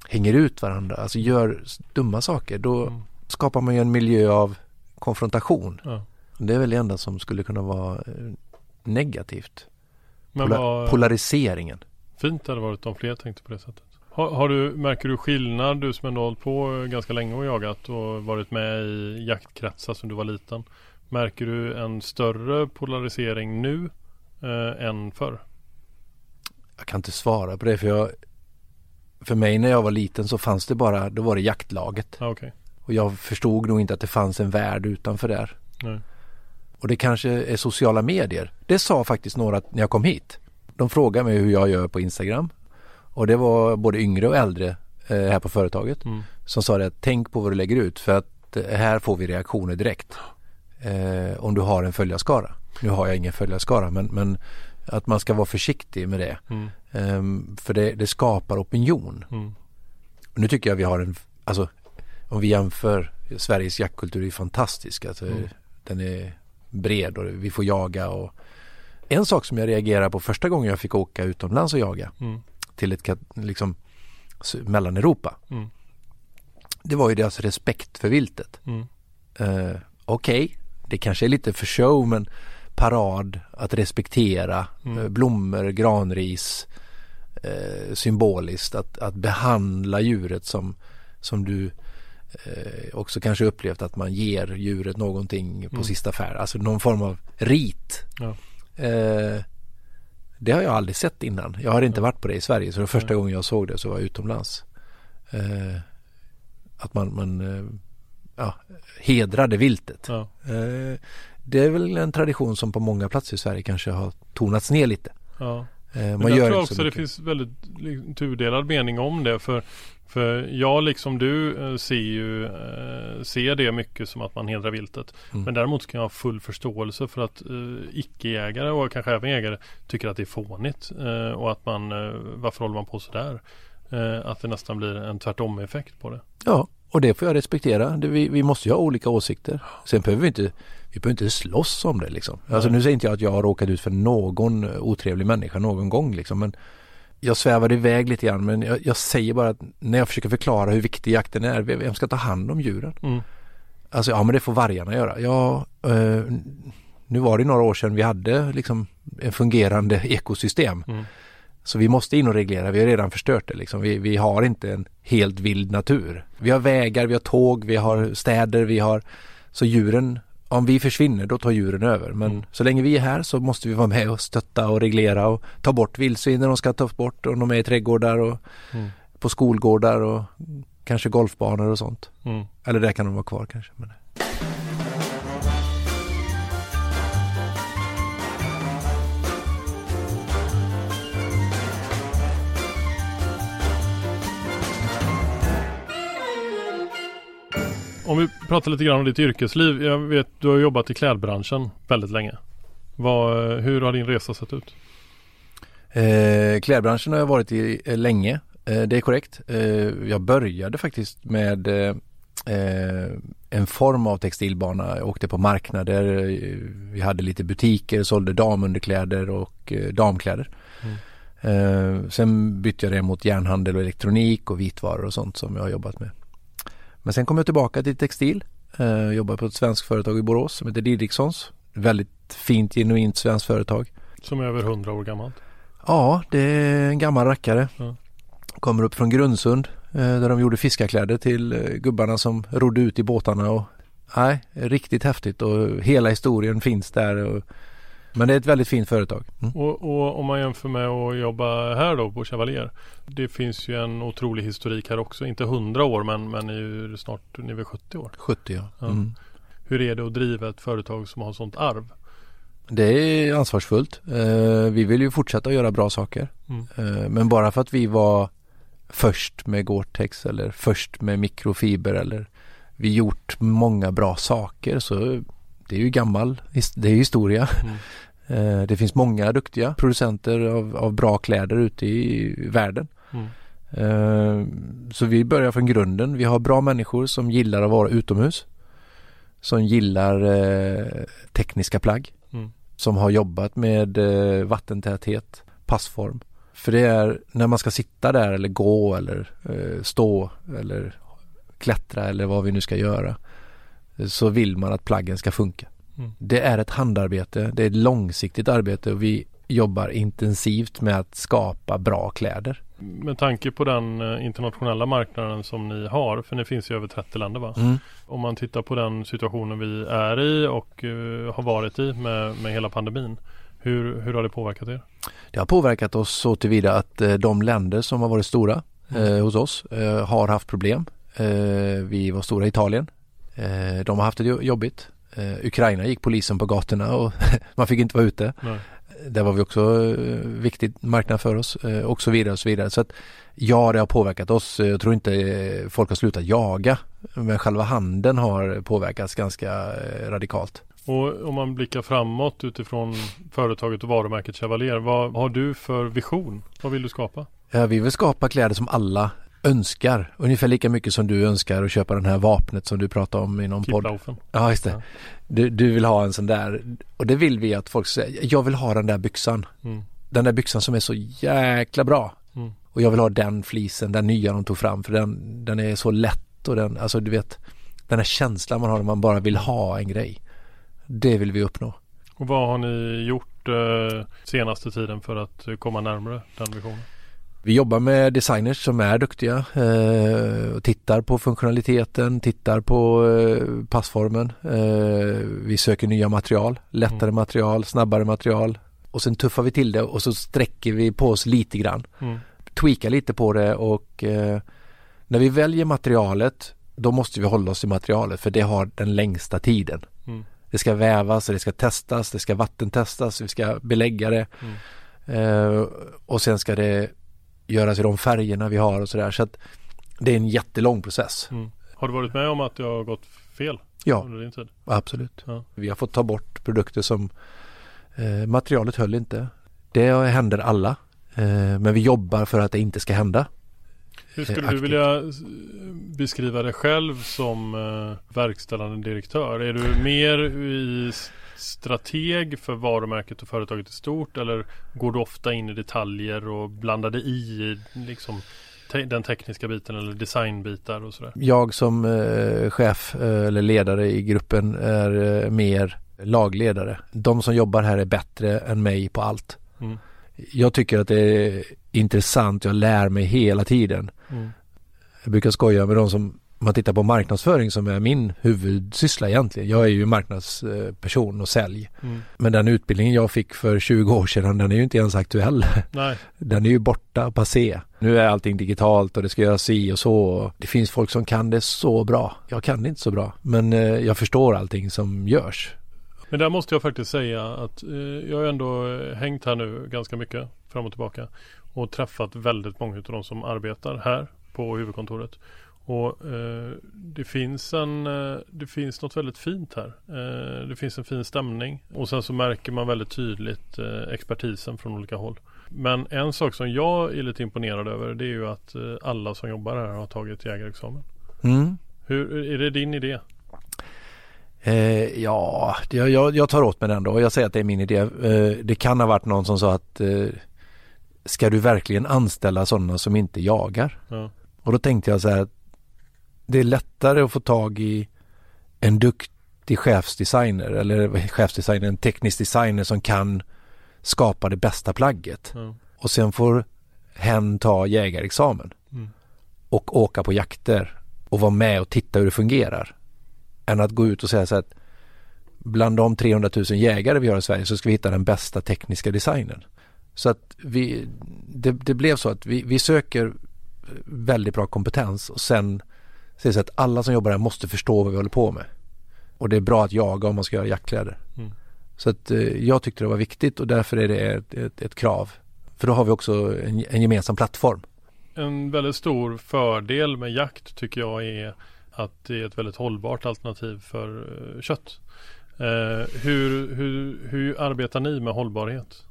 Speaker 5: hänger ut varandra, alltså gör dumma saker, då
Speaker 4: Mm.
Speaker 5: skapar man ju en miljö av konfrontation.
Speaker 4: Ja.
Speaker 5: Det är väl det enda som skulle kunna vara eh, negativt.
Speaker 4: Men
Speaker 5: Pola-
Speaker 4: vad
Speaker 5: Polariseringen.
Speaker 4: fint det hade varit om fler tänkte på det sättet. Har, har du, märker du skillnad, du som ändå hållit på ganska länge och jagat och varit med i jaktkretsar som du var liten. Märker du en större polarisering nu eh, än förr?
Speaker 5: Jag kan inte svara på det för jag för mig när jag var liten så fanns det bara, då var det jaktlaget.
Speaker 4: Ja, okej.
Speaker 5: Och jag förstod nog inte att det fanns en värld utanför där.
Speaker 4: Nej.
Speaker 5: Och det kanske är sociala medier. Det sa faktiskt några när jag kom hit. De frågade mig hur jag gör på Instagram. Och det var både yngre och äldre eh, här på företaget
Speaker 4: Mm.
Speaker 5: som sa det att tänk på vad du lägger ut för att eh, här får vi reaktioner direkt. Eh, om du har en följarskara. Nu har jag ingen följarskara men, men att man ska vara försiktig med det.
Speaker 4: Mm.
Speaker 5: Ehm, för det, det skapar opinion.
Speaker 4: Mm.
Speaker 5: Nu tycker jag vi har en, alltså om vi jämför Sveriges jaktkultur är fantastisk. Alltså,
Speaker 4: Mm.
Speaker 5: Den är bred och vi får jaga och en sak som jag reagerar på första gången jag fick åka utomlands och jaga
Speaker 4: Mm.
Speaker 5: Till ett liksom s- mellan Europa.
Speaker 4: Mm.
Speaker 5: Det var ju deras respekt för viltet.
Speaker 4: Mm.
Speaker 5: Eh, Okej, det kanske är lite för show men parad, att respektera,
Speaker 4: Mm.
Speaker 5: eh, blommor, granris, eh, symboliskt, att, att behandla djuret som, som du eh, också kanske upplevt att man ger djuret någonting på
Speaker 4: Mm.
Speaker 5: sista färd, alltså någon form av rit.
Speaker 4: Ja.
Speaker 5: Eh, det har jag aldrig sett innan. Jag har inte varit på det i Sverige så det första gången jag såg det så var jag utomlands. Eh, att man, man eh, ja, hedrade viltet.
Speaker 4: Ja.
Speaker 5: Eh, det är väl en tradition som på många platser i Sverige kanske har tonats ner lite.
Speaker 4: Ja.
Speaker 5: Eh,
Speaker 4: Men
Speaker 5: man
Speaker 4: jag
Speaker 5: gör
Speaker 4: tror också det finns väldigt liksom, tudelad mening om det. För, för jag liksom du eh, ser ju eh, ser det mycket som att man hedrar viltet.
Speaker 5: Mm.
Speaker 4: Men däremot kan jag ha full förståelse för att eh, icke-jägare och kanske även jägare tycker att det är fånigt. Eh, och att man, eh, varför håller man på sådär? Eh, att det nästan blir en tvärtom-effekt på det.
Speaker 5: Ja, och det får jag respektera. Det, vi, vi måste ju ha olika åsikter. Sen behöver vi inte, vi behöver inte slåss om det liksom. Alltså
Speaker 4: Nej.
Speaker 5: nu säger inte jag att jag har råkat ut för någon otrevlig människa någon gång liksom. Men jag svävade iväg lite grann men jag, jag säger bara att när jag försöker förklara hur viktig jakten är, vem ska ta hand om djuren?
Speaker 4: Mm.
Speaker 5: Alltså ja men det får vargarna göra. Ja, eh, nu var det några år sedan vi hade liksom en fungerande ekosystem.
Speaker 4: Mm.
Speaker 5: Så vi måste in och reglera, vi har redan förstört det liksom. Vi, vi har inte en helt vild natur. Vi har vägar, vi har tåg, vi har städer, vi har så djuren, om vi försvinner då tar djuren över. Men
Speaker 4: Mm.
Speaker 5: så länge vi är här så måste vi vara med och stötta och reglera och ta bort vildsvin när de ska tas bort och de är i trädgårdar och
Speaker 4: Mm.
Speaker 5: på skolgårdar och kanske golfbanor och sånt.
Speaker 4: Mm.
Speaker 5: Eller där kan de vara kvar kanske. Men...
Speaker 4: Om vi pratar lite grann om ditt yrkesliv. Jag vet du har jobbat i klädbranschen väldigt länge. Vad, hur har din resa sett ut?
Speaker 5: Eh, klädbranschen har jag varit i eh, länge. Eh, det är korrekt. Eh, jag började faktiskt med eh, eh, en form av textilbana. Jag åkte på marknader. Vi hade lite butiker, sålde damunderkläder och damkläder. Eh, sen bytte jag det mot järnhandel och elektronik och vitvaror och sånt som jag har jobbat med. Men sen kom jag tillbaka till textil. Eh, jobbade på ett svenskt företag i Borås som heter Didrikssons. Väldigt fint, genuint svenskt företag.
Speaker 4: Som är över 100 år gammalt.
Speaker 5: Ja, det är en gammal rackare.
Speaker 4: Ja.
Speaker 5: Kommer upp från Grundsund eh, där de gjorde fiskarkläder till eh, gubbarna som rodde ut i båtarna. Och, nej, riktigt häftigt och hela historien finns där. Och, men det är ett väldigt fint företag. Mm.
Speaker 4: Och, och om man jämför med att jobba här då på Chevalier. Det finns ju en otrolig historik här också. Inte 100 år men, men är ju snart ni är väl 70 år.
Speaker 5: 70 ja.
Speaker 4: Ja.
Speaker 5: Mm.
Speaker 4: Hur är det att driva ett företag som har sånt arv?
Speaker 5: Det är ansvarsfullt. Eh, vi vill ju fortsätta göra bra saker.
Speaker 4: Mm.
Speaker 5: Eh, men bara för att vi var först med Gore-Tex eller först med mikrofiber eller vi gjort många bra saker så det är ju gammal, det är historia.
Speaker 4: Mm.
Speaker 5: Eh, det finns många duktiga producenter av, av bra kläder ute i världen.
Speaker 4: Mm.
Speaker 5: Eh, Så vi börjar från grunden. Vi har bra människor som gillar att vara utomhus. Som gillar eh, tekniska plagg.
Speaker 4: Mm.
Speaker 5: Som har jobbat med vattentäthet, passform. För det är när man ska sitta där eller gå eller stå eller klättra eller vad vi nu ska göra. Så vill man att plaggen ska funka.
Speaker 4: Mm.
Speaker 5: Det är ett handarbete, det är ett långsiktigt arbete och vi jobbar intensivt med att skapa bra kläder.
Speaker 4: Med tanke på den eh, internationella marknaden som ni har. För ni finns i över 30 länder va?
Speaker 5: Mm.
Speaker 4: Om man tittar på den situationen vi är i och eh, har varit i med, med hela pandemin. Hur, hur har det påverkat er?
Speaker 5: Det har påverkat oss så tillvida att eh, de länder som har varit stora eh, hos oss har haft problem. Vi var stora i Italien. Eh, de har haft det jo- jobbigt. Eh, Ukraina gick polisen på gatorna och man fick inte vara ute.
Speaker 4: Nej.
Speaker 5: Där var vi också eh, viktig marknad för oss och så vidare och så vidare. Så att ja, det har påverkat oss. Jag tror inte folk har slutat jaga Men själva handeln har påverkats ganska radikalt.
Speaker 4: Och om man blickar framåt utifrån företaget och varumärket Chevalier. Vad har du för vision? Vad vill du skapa?
Speaker 5: Vi vill skapa kläder som alla önskar. Ungefär lika mycket som du önskar att köpa den här vapnet som du pratade om i någon podd. Ja, just det.
Speaker 4: Ja.
Speaker 5: Du, du vill ha en sån där. Och det vill vi att folk säger. Jag vill ha den där byxan.
Speaker 4: Mm.
Speaker 5: Den där byxan som är så jäkla bra.
Speaker 4: Mm.
Speaker 5: Och jag vill ha den flisen, den nya de tog fram. För den, den är så lätt och den, alltså du vet. Den här känslan man har när man bara vill ha en grej. Det vill vi uppnå.
Speaker 4: Och vad har ni gjort eh, senaste tiden för att komma närmare den visionen?
Speaker 5: Vi jobbar med designers som är duktiga eh, och tittar på funktionaliteten, tittar på eh, passformen. Eh, vi söker nya material, lättare
Speaker 4: Mm.
Speaker 5: material, snabbare material och sen tuffar vi till det och så sträcker vi på oss lite grann.
Speaker 4: Mm.
Speaker 5: Tweakar lite på det och eh, när vi väljer materialet då måste vi hålla oss till materialet för det har den längsta tiden.
Speaker 4: Mm.
Speaker 5: Det ska vävas, det ska testas, det ska vattentestas, vi ska belägga det.
Speaker 4: Mm.
Speaker 5: Eh, och sen ska det göras i de färgerna vi har och sådär. Så att det är en jättelång process.
Speaker 4: Mm. Har du varit med om att det har gått fel
Speaker 5: Ja,
Speaker 4: under din tid?
Speaker 5: absolut.
Speaker 4: Ja.
Speaker 5: Vi har fått ta bort produkter som eh, materialet höll inte. Det händer alla. Eh, men vi jobbar för att det inte ska hända.
Speaker 4: Hur skulle
Speaker 5: Eh,
Speaker 4: du
Speaker 5: aktivt.
Speaker 4: vilja eh, beskriva dig själv som eh, verkställande direktör? Är du mer i strateg för varumärket och företaget i stort eller går du ofta in i detaljer och blandar dig i liksom, te- den tekniska biten eller designbitar och sådär?
Speaker 5: Jag som eh, chef eh, eller ledare i gruppen är eh, mer lagledare. De som jobbar här är bättre än mig på allt.
Speaker 4: Mm.
Speaker 5: Jag tycker att det är intressant. Jag lär mig hela tiden.
Speaker 4: Mm.
Speaker 5: Jag brukar skoja med de som om man tittar på marknadsföring som är min huvudsyssla egentligen. Jag är ju marknadsperson och sälj.
Speaker 4: Mm.
Speaker 5: Men den utbildningen jag fick för 20 år sedan den är ju inte ens aktuell.
Speaker 4: Nej,
Speaker 5: Den är ju borta, passé. Nu är allting digitalt och det ska göras si och så. Det finns folk som kan det så bra. Jag kan det inte så bra. Men eh, jag förstår allting som görs.
Speaker 4: men där måste jag faktiskt säga att eh, jag har ändå eh, hängt här nu ganska mycket fram och tillbaka och träffat väldigt många av de som arbetar här på huvudkontoret. Och eh, det finns en eh, Det finns något väldigt fint här. Eh, det finns en fin stämning och sen så märker man väldigt tydligt eh, expertisen från olika håll. Men en sak som jag är lite imponerad över det är ju att eh, alla som jobbar här har tagit jägarexamen.
Speaker 5: Mm.
Speaker 4: Hur, är det din idé?
Speaker 5: Ja, jag, jag, tar åt mig den då. Jag säger att det är min idé. Det kan ha varit någon som sa att ska du verkligen anställa sådana som inte jagar?
Speaker 4: Ja.
Speaker 5: Och då tänkte jag så här att det är lättare att få tag i en duktig chefsdesigner eller chefsdesigner, en teknisk designer som kan skapa det bästa plagget.
Speaker 4: Ja.
Speaker 5: Och sen får hen ta jägarexamen
Speaker 4: Mm.
Speaker 5: och åka på jakter och vara med och titta hur det fungerar. Än att gå ut och säga så att bland de 300 000 jägare vi har i Sverige så ska vi hitta den bästa tekniska designen. Så att vi, det, det blev så att vi, vi söker väldigt bra kompetens och sen säger så att alla som jobbar här måste förstå vad vi håller på med. Och det är bra att jaga om man ska göra jaktkläder.
Speaker 4: Mm.
Speaker 5: Så att eh, jag tyckte det var viktigt och därför är det ett, ett, ett krav. För då har vi också en, en gemensam plattform.
Speaker 4: En väldigt stor fördel med jakt tycker jag är att det är ett väldigt hållbart alternativ för eh, kött. Eh, hur, hur, hur arbetar ni med hållbarhet?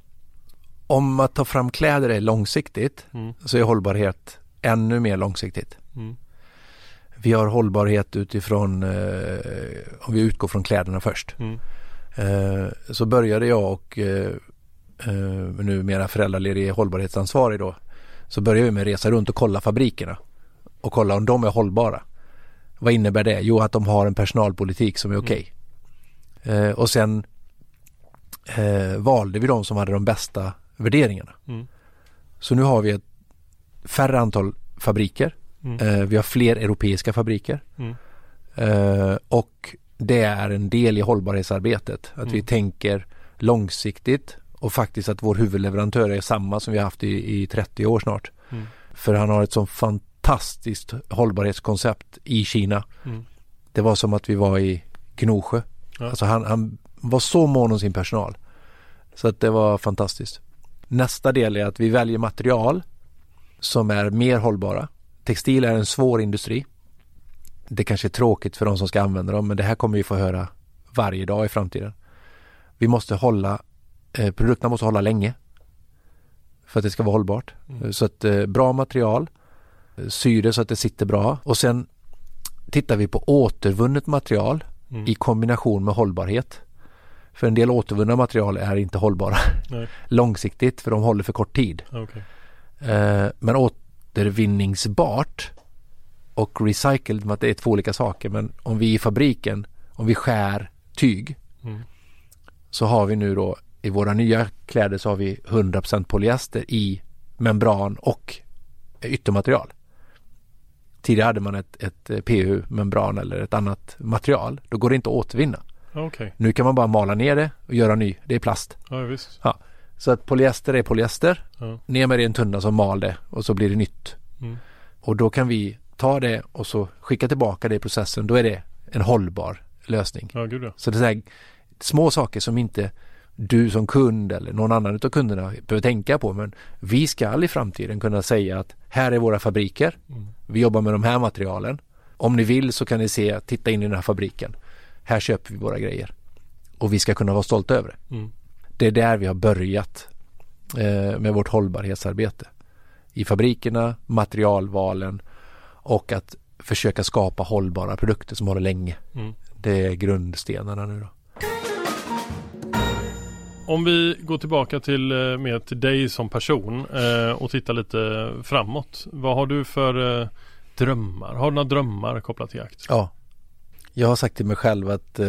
Speaker 5: Om att ta fram kläder är långsiktigt
Speaker 4: Mm.
Speaker 5: så är hållbarhet ännu mer långsiktigt.
Speaker 4: Mm.
Speaker 5: Vi har hållbarhet utifrån, eh, om vi utgår från kläderna först.
Speaker 4: Mm.
Speaker 5: Eh, så började jag och eh, numera föräldraledig hållbarhetsansvarig då. Så började jag med att resa runt och kolla fabrikerna. Och kolla om de är hållbara. Vad innebär det? Jo att de har en personalpolitik som är okej. Eh, och sen valde vi de som hade de bästa värderingarna.
Speaker 4: Mm.
Speaker 5: Så nu har vi ett färre antal fabriker.
Speaker 4: Mm.
Speaker 5: Eh, vi har fler europeiska fabriker.
Speaker 4: Mm.
Speaker 5: Eh, och det är en del i hållbarhetsarbetet. Att vi
Speaker 4: Mm.
Speaker 5: tänker långsiktigt och faktiskt att vår huvudleverantör är samma som vi haft i, i 30 år snart.
Speaker 4: Mm.
Speaker 5: För han har ett sånt fantastiskt hållbarhetskoncept i Kina.
Speaker 4: Mm.
Speaker 5: Det var som att vi var i Gnosjö.
Speaker 4: Ja.
Speaker 5: Alltså han, han var så mån om sin personal. Så att det var fantastiskt. Nästa del är att vi väljer material som är mer hållbara. Textil är en svår industri. det kanske är tråkigt för de som ska använda dem men det här kommer vi få höra varje dag i framtiden. Vi måste hålla, eh, produkterna måste hålla länge för att det ska vara hållbart.
Speaker 4: Mm.
Speaker 5: Så att eh, bra material, eh, sy det så att det sitter bra och sen tittar vi på återvunnet material
Speaker 4: Mm.
Speaker 5: i kombination med hållbarhet. För en del återvunna material är inte hållbara långsiktigt för de håller för kort tid.
Speaker 4: Okej.
Speaker 5: Eh, men återvinningsbart och recycled, med att det är två olika saker. Men om vi i fabriken, om vi skär tyg
Speaker 4: Mm.
Speaker 5: så har vi nu då i våra nya kläder så har vi 100% polyester i membran och yttermaterial. Tidigare hade man ett, ett eh, PU-membran eller ett annat material. Då går det inte att återvinna.
Speaker 4: Okej.
Speaker 5: Nu kan man bara mala ner det och göra ny. Det är plast.
Speaker 4: Ja, visst.
Speaker 5: Så att polyester är polyester.
Speaker 4: Ja.
Speaker 5: Ner med det i en tunna som mal det och så blir det nytt.
Speaker 4: Mm.
Speaker 5: Och då kan vi ta det och så skicka tillbaka det i processen. Då är det en hållbar lösning.
Speaker 4: Ja, ja.
Speaker 5: Så det är så små saker som inte du som kund eller någon annan av kunderna behöver tänka på. Men vi ska i framtiden kunna säga att här är våra fabriker.
Speaker 4: Mm.
Speaker 5: Vi jobbar med de här materialen. Om ni vill så kan ni se, titta in i den här fabriken. Här köper vi våra grejer. Och vi ska kunna vara stolta över det.
Speaker 4: Mm.
Speaker 5: Det är där vi har börjat eh, med vårt hållbarhetsarbete. I fabrikerna, materialvalen och att försöka skapa hållbara produkter som håller länge.
Speaker 4: Mm.
Speaker 5: Det är grundstenarna nu då.
Speaker 4: Om vi går tillbaka till eh, mer till dig som person eh, och tittar lite framåt. Vad har du för drömmar? Har du några drömmar kopplat till jakt?
Speaker 5: Ja. Jag har sagt till mig själv att eh,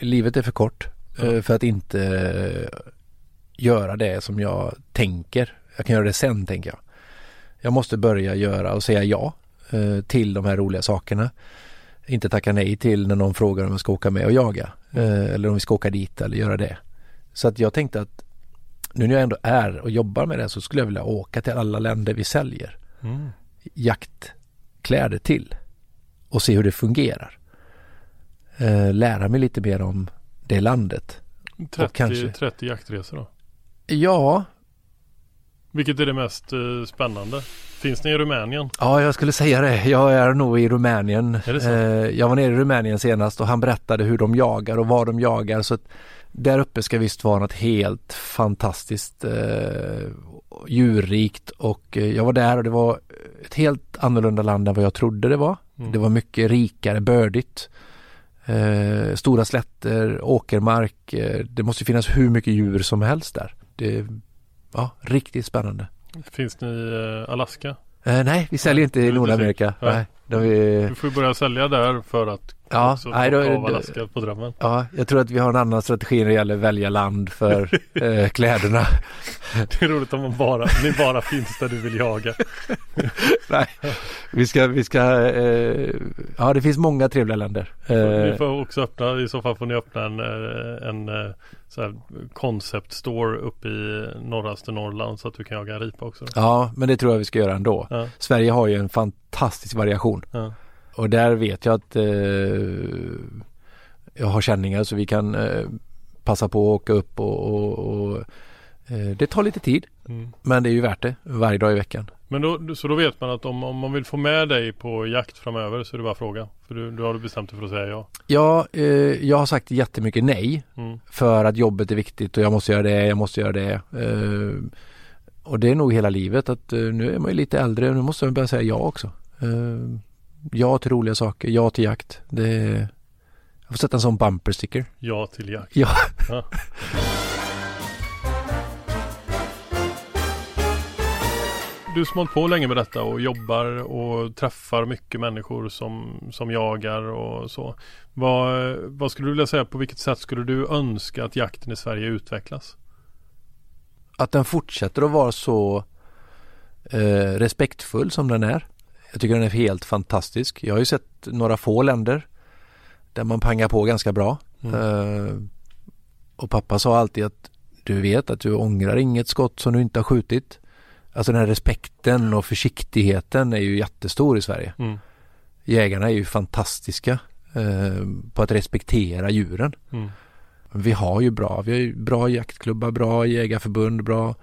Speaker 5: livet är för kort
Speaker 4: Ja.
Speaker 5: för att inte eh, göra det som jag tänker. Jag kan göra det sen tänker jag. Jag måste börja göra och säga ja eh, till de här roliga sakerna. Inte tacka nej till när någon frågar om jag ska åka med och jaga. Eller om vi ska åka dit eller göra det. Så att jag tänkte att nu när jag ändå är och jobbar med det så skulle jag vilja åka till alla länder vi säljer
Speaker 4: Mm.
Speaker 5: jaktkläder till och se hur det fungerar. Lära mig lite mer om det landet.
Speaker 4: 30,
Speaker 5: kanske-
Speaker 4: 30 jaktresor då?
Speaker 5: Ja,
Speaker 4: Vilket är det mest eh, spännande? Finns ni i Rumänien?
Speaker 5: ja, jag skulle säga det. Jag är nog i Rumänien.
Speaker 4: Är?
Speaker 5: Eh, jag var nere i Rumänien senast och han berättade hur de jagar och vad de jagar. Så där uppe ska visst vara något helt fantastiskt eh, djurrikt och eh, jag var där och det var ett helt annorlunda land än vad jag trodde det var.
Speaker 4: Mm.
Speaker 5: Det var mycket rikare, bördigt. Eh, stora slätter, åkermark. Eh, det måste finnas hur mycket djur som helst där. Det är ja, riktigt spännande.
Speaker 4: Finns ni i eh, Alaska?
Speaker 5: Eh, nej, vi säljer inte i
Speaker 4: är
Speaker 5: Nordamerika. Nej, vi,
Speaker 4: Du får börja sälja där för att
Speaker 5: Ja, nej, då- då-
Speaker 4: på drömmen.
Speaker 5: ja, jag tror att vi har en annan strategi när det gäller att välja land för eh, kläderna.
Speaker 4: Det är roligt om man bara, ni bara finns där du vill jaga.
Speaker 5: nej, vi ska, vi ska, eh, ja det finns många trevliga länder.
Speaker 4: Ni
Speaker 5: Eh,
Speaker 4: får också öppna, i så fall får ni öppna en, eh, en eh, så här concept store uppe i norraste Norrland så att du kan jaga en ripa också.
Speaker 5: ja, men det tror jag vi ska göra ändå.
Speaker 4: Ja,
Speaker 5: Sverige har ju en fantastisk variation.
Speaker 4: ja.
Speaker 5: Och där vet jag att eh, jag har känningar så vi kan eh, passa på att åka upp och, och, och eh, det tar lite tid
Speaker 4: Mm.
Speaker 5: men det är ju värt det varje dag i veckan.
Speaker 4: Men då, så då vet man att om, om man vill få med dig på jakt framöver så är det bara fråga. För du, du har du bestämt dig för att säga ja.
Speaker 5: Ja, eh, jag har sagt jättemycket nej
Speaker 4: Mm.
Speaker 5: för att jobbet är viktigt och jag måste göra det, jag måste göra det. Eh, och det är nog hela livet att eh, nu är man ju lite äldre och nu måste man börja säga ja också. Ja till roliga saker, ja till jakt. Det är, jag får sätta en sån bumper sticker.
Speaker 4: Ja till jakt.
Speaker 5: Ja.
Speaker 4: Ja. Du som hållit på länge med detta och jobbar och träffar mycket människor som, som jagar och så. Vad, vad skulle du vilja säga, på vilket sätt skulle du önska att jakten i Sverige utvecklas?
Speaker 5: att den fortsätter att vara så eh, respektfull som den är. Jag tycker den är helt fantastisk. Jag har ju sett några få länder där man pangar på ganska bra.
Speaker 4: Mm.
Speaker 5: Eh, och pappa sa alltid att du vet att du ångrar inget skott som du inte har skjutit. Alltså den här respekten och försiktigheten är ju jättestor i Sverige.
Speaker 4: Mm.
Speaker 5: Jägarna är ju fantastiska eh, på att respektera djuren.
Speaker 4: Mm.
Speaker 5: Vi har ju bra, vi har ju bra jaktklubbar, bra jägarförbund, bra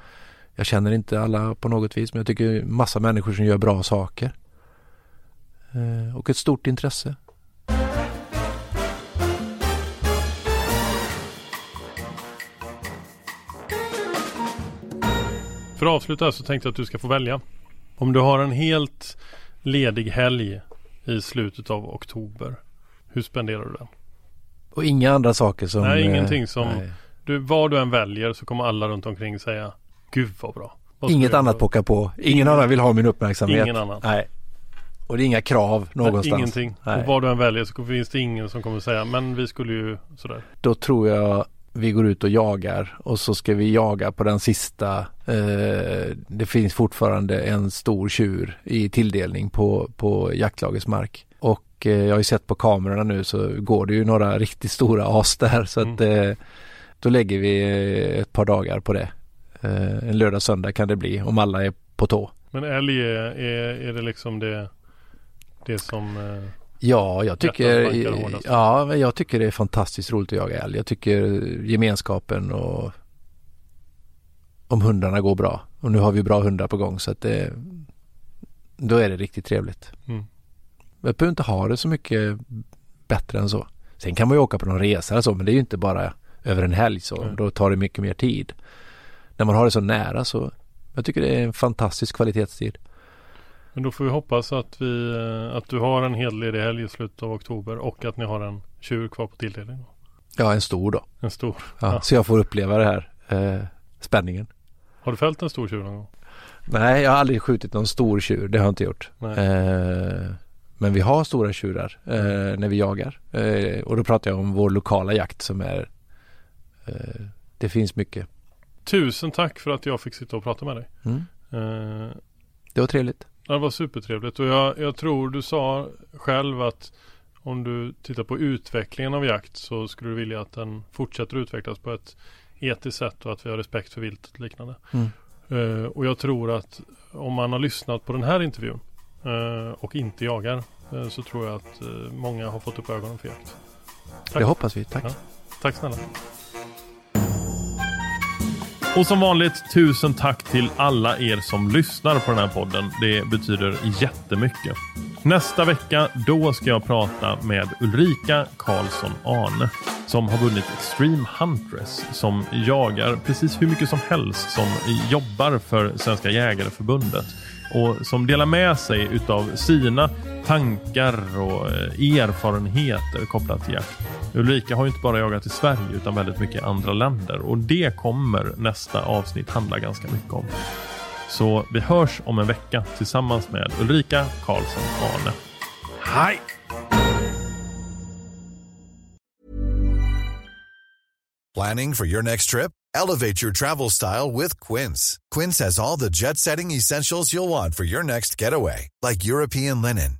Speaker 5: Jag känner inte alla på något vis men jag tycker massa människor som gör bra saker. Eh, och ett stort intresse.
Speaker 4: För att avsluta så tänkte jag att du ska få välja. Om du har en helt ledig helg i slutet av oktober. Hur spenderar du den?
Speaker 5: Och inga andra saker som...
Speaker 4: Nej,
Speaker 5: eh,
Speaker 4: ingenting som-
Speaker 5: nej.
Speaker 4: Du, vad du än väljer så kommer alla runt omkring säga Gud vad bra. Vad
Speaker 5: Inget annat pockar på. Ingen annan vill ha min uppmärksamhet.
Speaker 4: Ingen annan.
Speaker 5: Nej. Och det är inga krav någonstans.
Speaker 4: Nej, ingenting.
Speaker 5: Nej.
Speaker 4: Och vad du än väljer så finns det ingen som kommer säga men vi skulle ju sådär.
Speaker 5: Då tror jag vi går ut och jagar och så ska vi jaga på den sista. Eh, det finns fortfarande en stor tjur i tilldelning på, på jaktlagets mark. Och eh, jag har ju sett på kamerorna nu så går det ju några riktigt stora as där så att eh, då lägger vi eh, ett par dagar på det. Eh, en lördag söndag kan det bli om alla är på tå.
Speaker 4: Men älg är, är, är det liksom det, det som eh,
Speaker 5: Ja, jag tycker, ja, jag tycker det är fantastiskt roligt att jaga älg. Jag tycker gemenskapen och om hundarna går bra. Och nu har vi bra hundar på gång så att det, då är det riktigt trevligt.
Speaker 4: Mm.
Speaker 5: Jag behöver inte ha det så mycket bättre än så. Sen kan man ju åka på någon resa eller så, men det är ju inte bara över en helg så.
Speaker 4: Nej.
Speaker 5: Då tar det mycket mer tid. När man har det så nära så, jag tycker det är en fantastisk kvalitetstid.
Speaker 4: Men då får vi hoppas att, vi, eh, att du har en hel ledig helg i slutet av oktober och att ni har en tjur kvar på tilldelning.
Speaker 5: Ja, en stor då.
Speaker 4: En stor.
Speaker 5: Ja,
Speaker 4: Ja.
Speaker 5: Så jag får uppleva det här, eh, spänningen.
Speaker 4: Har du fällt en stor tjur någon gång?
Speaker 5: Nej, jag har aldrig skjutit någon stor tjur. Det har jag inte gjort. Eh, men vi har stora tjurar eh, när vi jagar. Eh, och då pratar jag om vår lokala jakt som är eh, Det finns mycket.
Speaker 4: Tusen tack för att jag fick sitta och prata med dig.
Speaker 5: Mm. Det var trevligt.
Speaker 4: Det var supertrevligt och jag, jag tror du sa själv att om du tittar på utvecklingen av jakt så skulle du vilja att den fortsätter utvecklas på ett etiskt sätt och att vi har respekt för viltet och liknande.
Speaker 5: Mm.
Speaker 4: Eh, och jag tror att om man har lyssnat på den här intervjun eh, och inte jagar eh, så tror jag att många har fått upp ögonen för jakt. Tack.
Speaker 5: Det hoppas vi. Tack.
Speaker 4: Ja. Tack snälla. Och som vanligt, tusen tack till alla er som lyssnar på den här podden. Det betyder jättemycket. Nästa vecka, då ska jag prata med Ulrika Karlsson Arne som har vunnit Extreme Huntress som jagar precis hur mycket som helst som jobbar för Svenska Jägareförbundet och som delar med sig utav sina tankar och eh, erfarenheter kopplat till jakt. Ulrika har ju inte bara jagat i Sverige utan väldigt mycket andra länder och det kommer nästa avsnitt handla ganska mycket om. Så vi hörs om en vecka tillsammans med Ulrika Karlsson Arne. Hej!
Speaker 3: Planning for your next trip? Elevate your travel style with Quince. Quince has all the jet setting essentials you'll want for your next getaway, like European linen,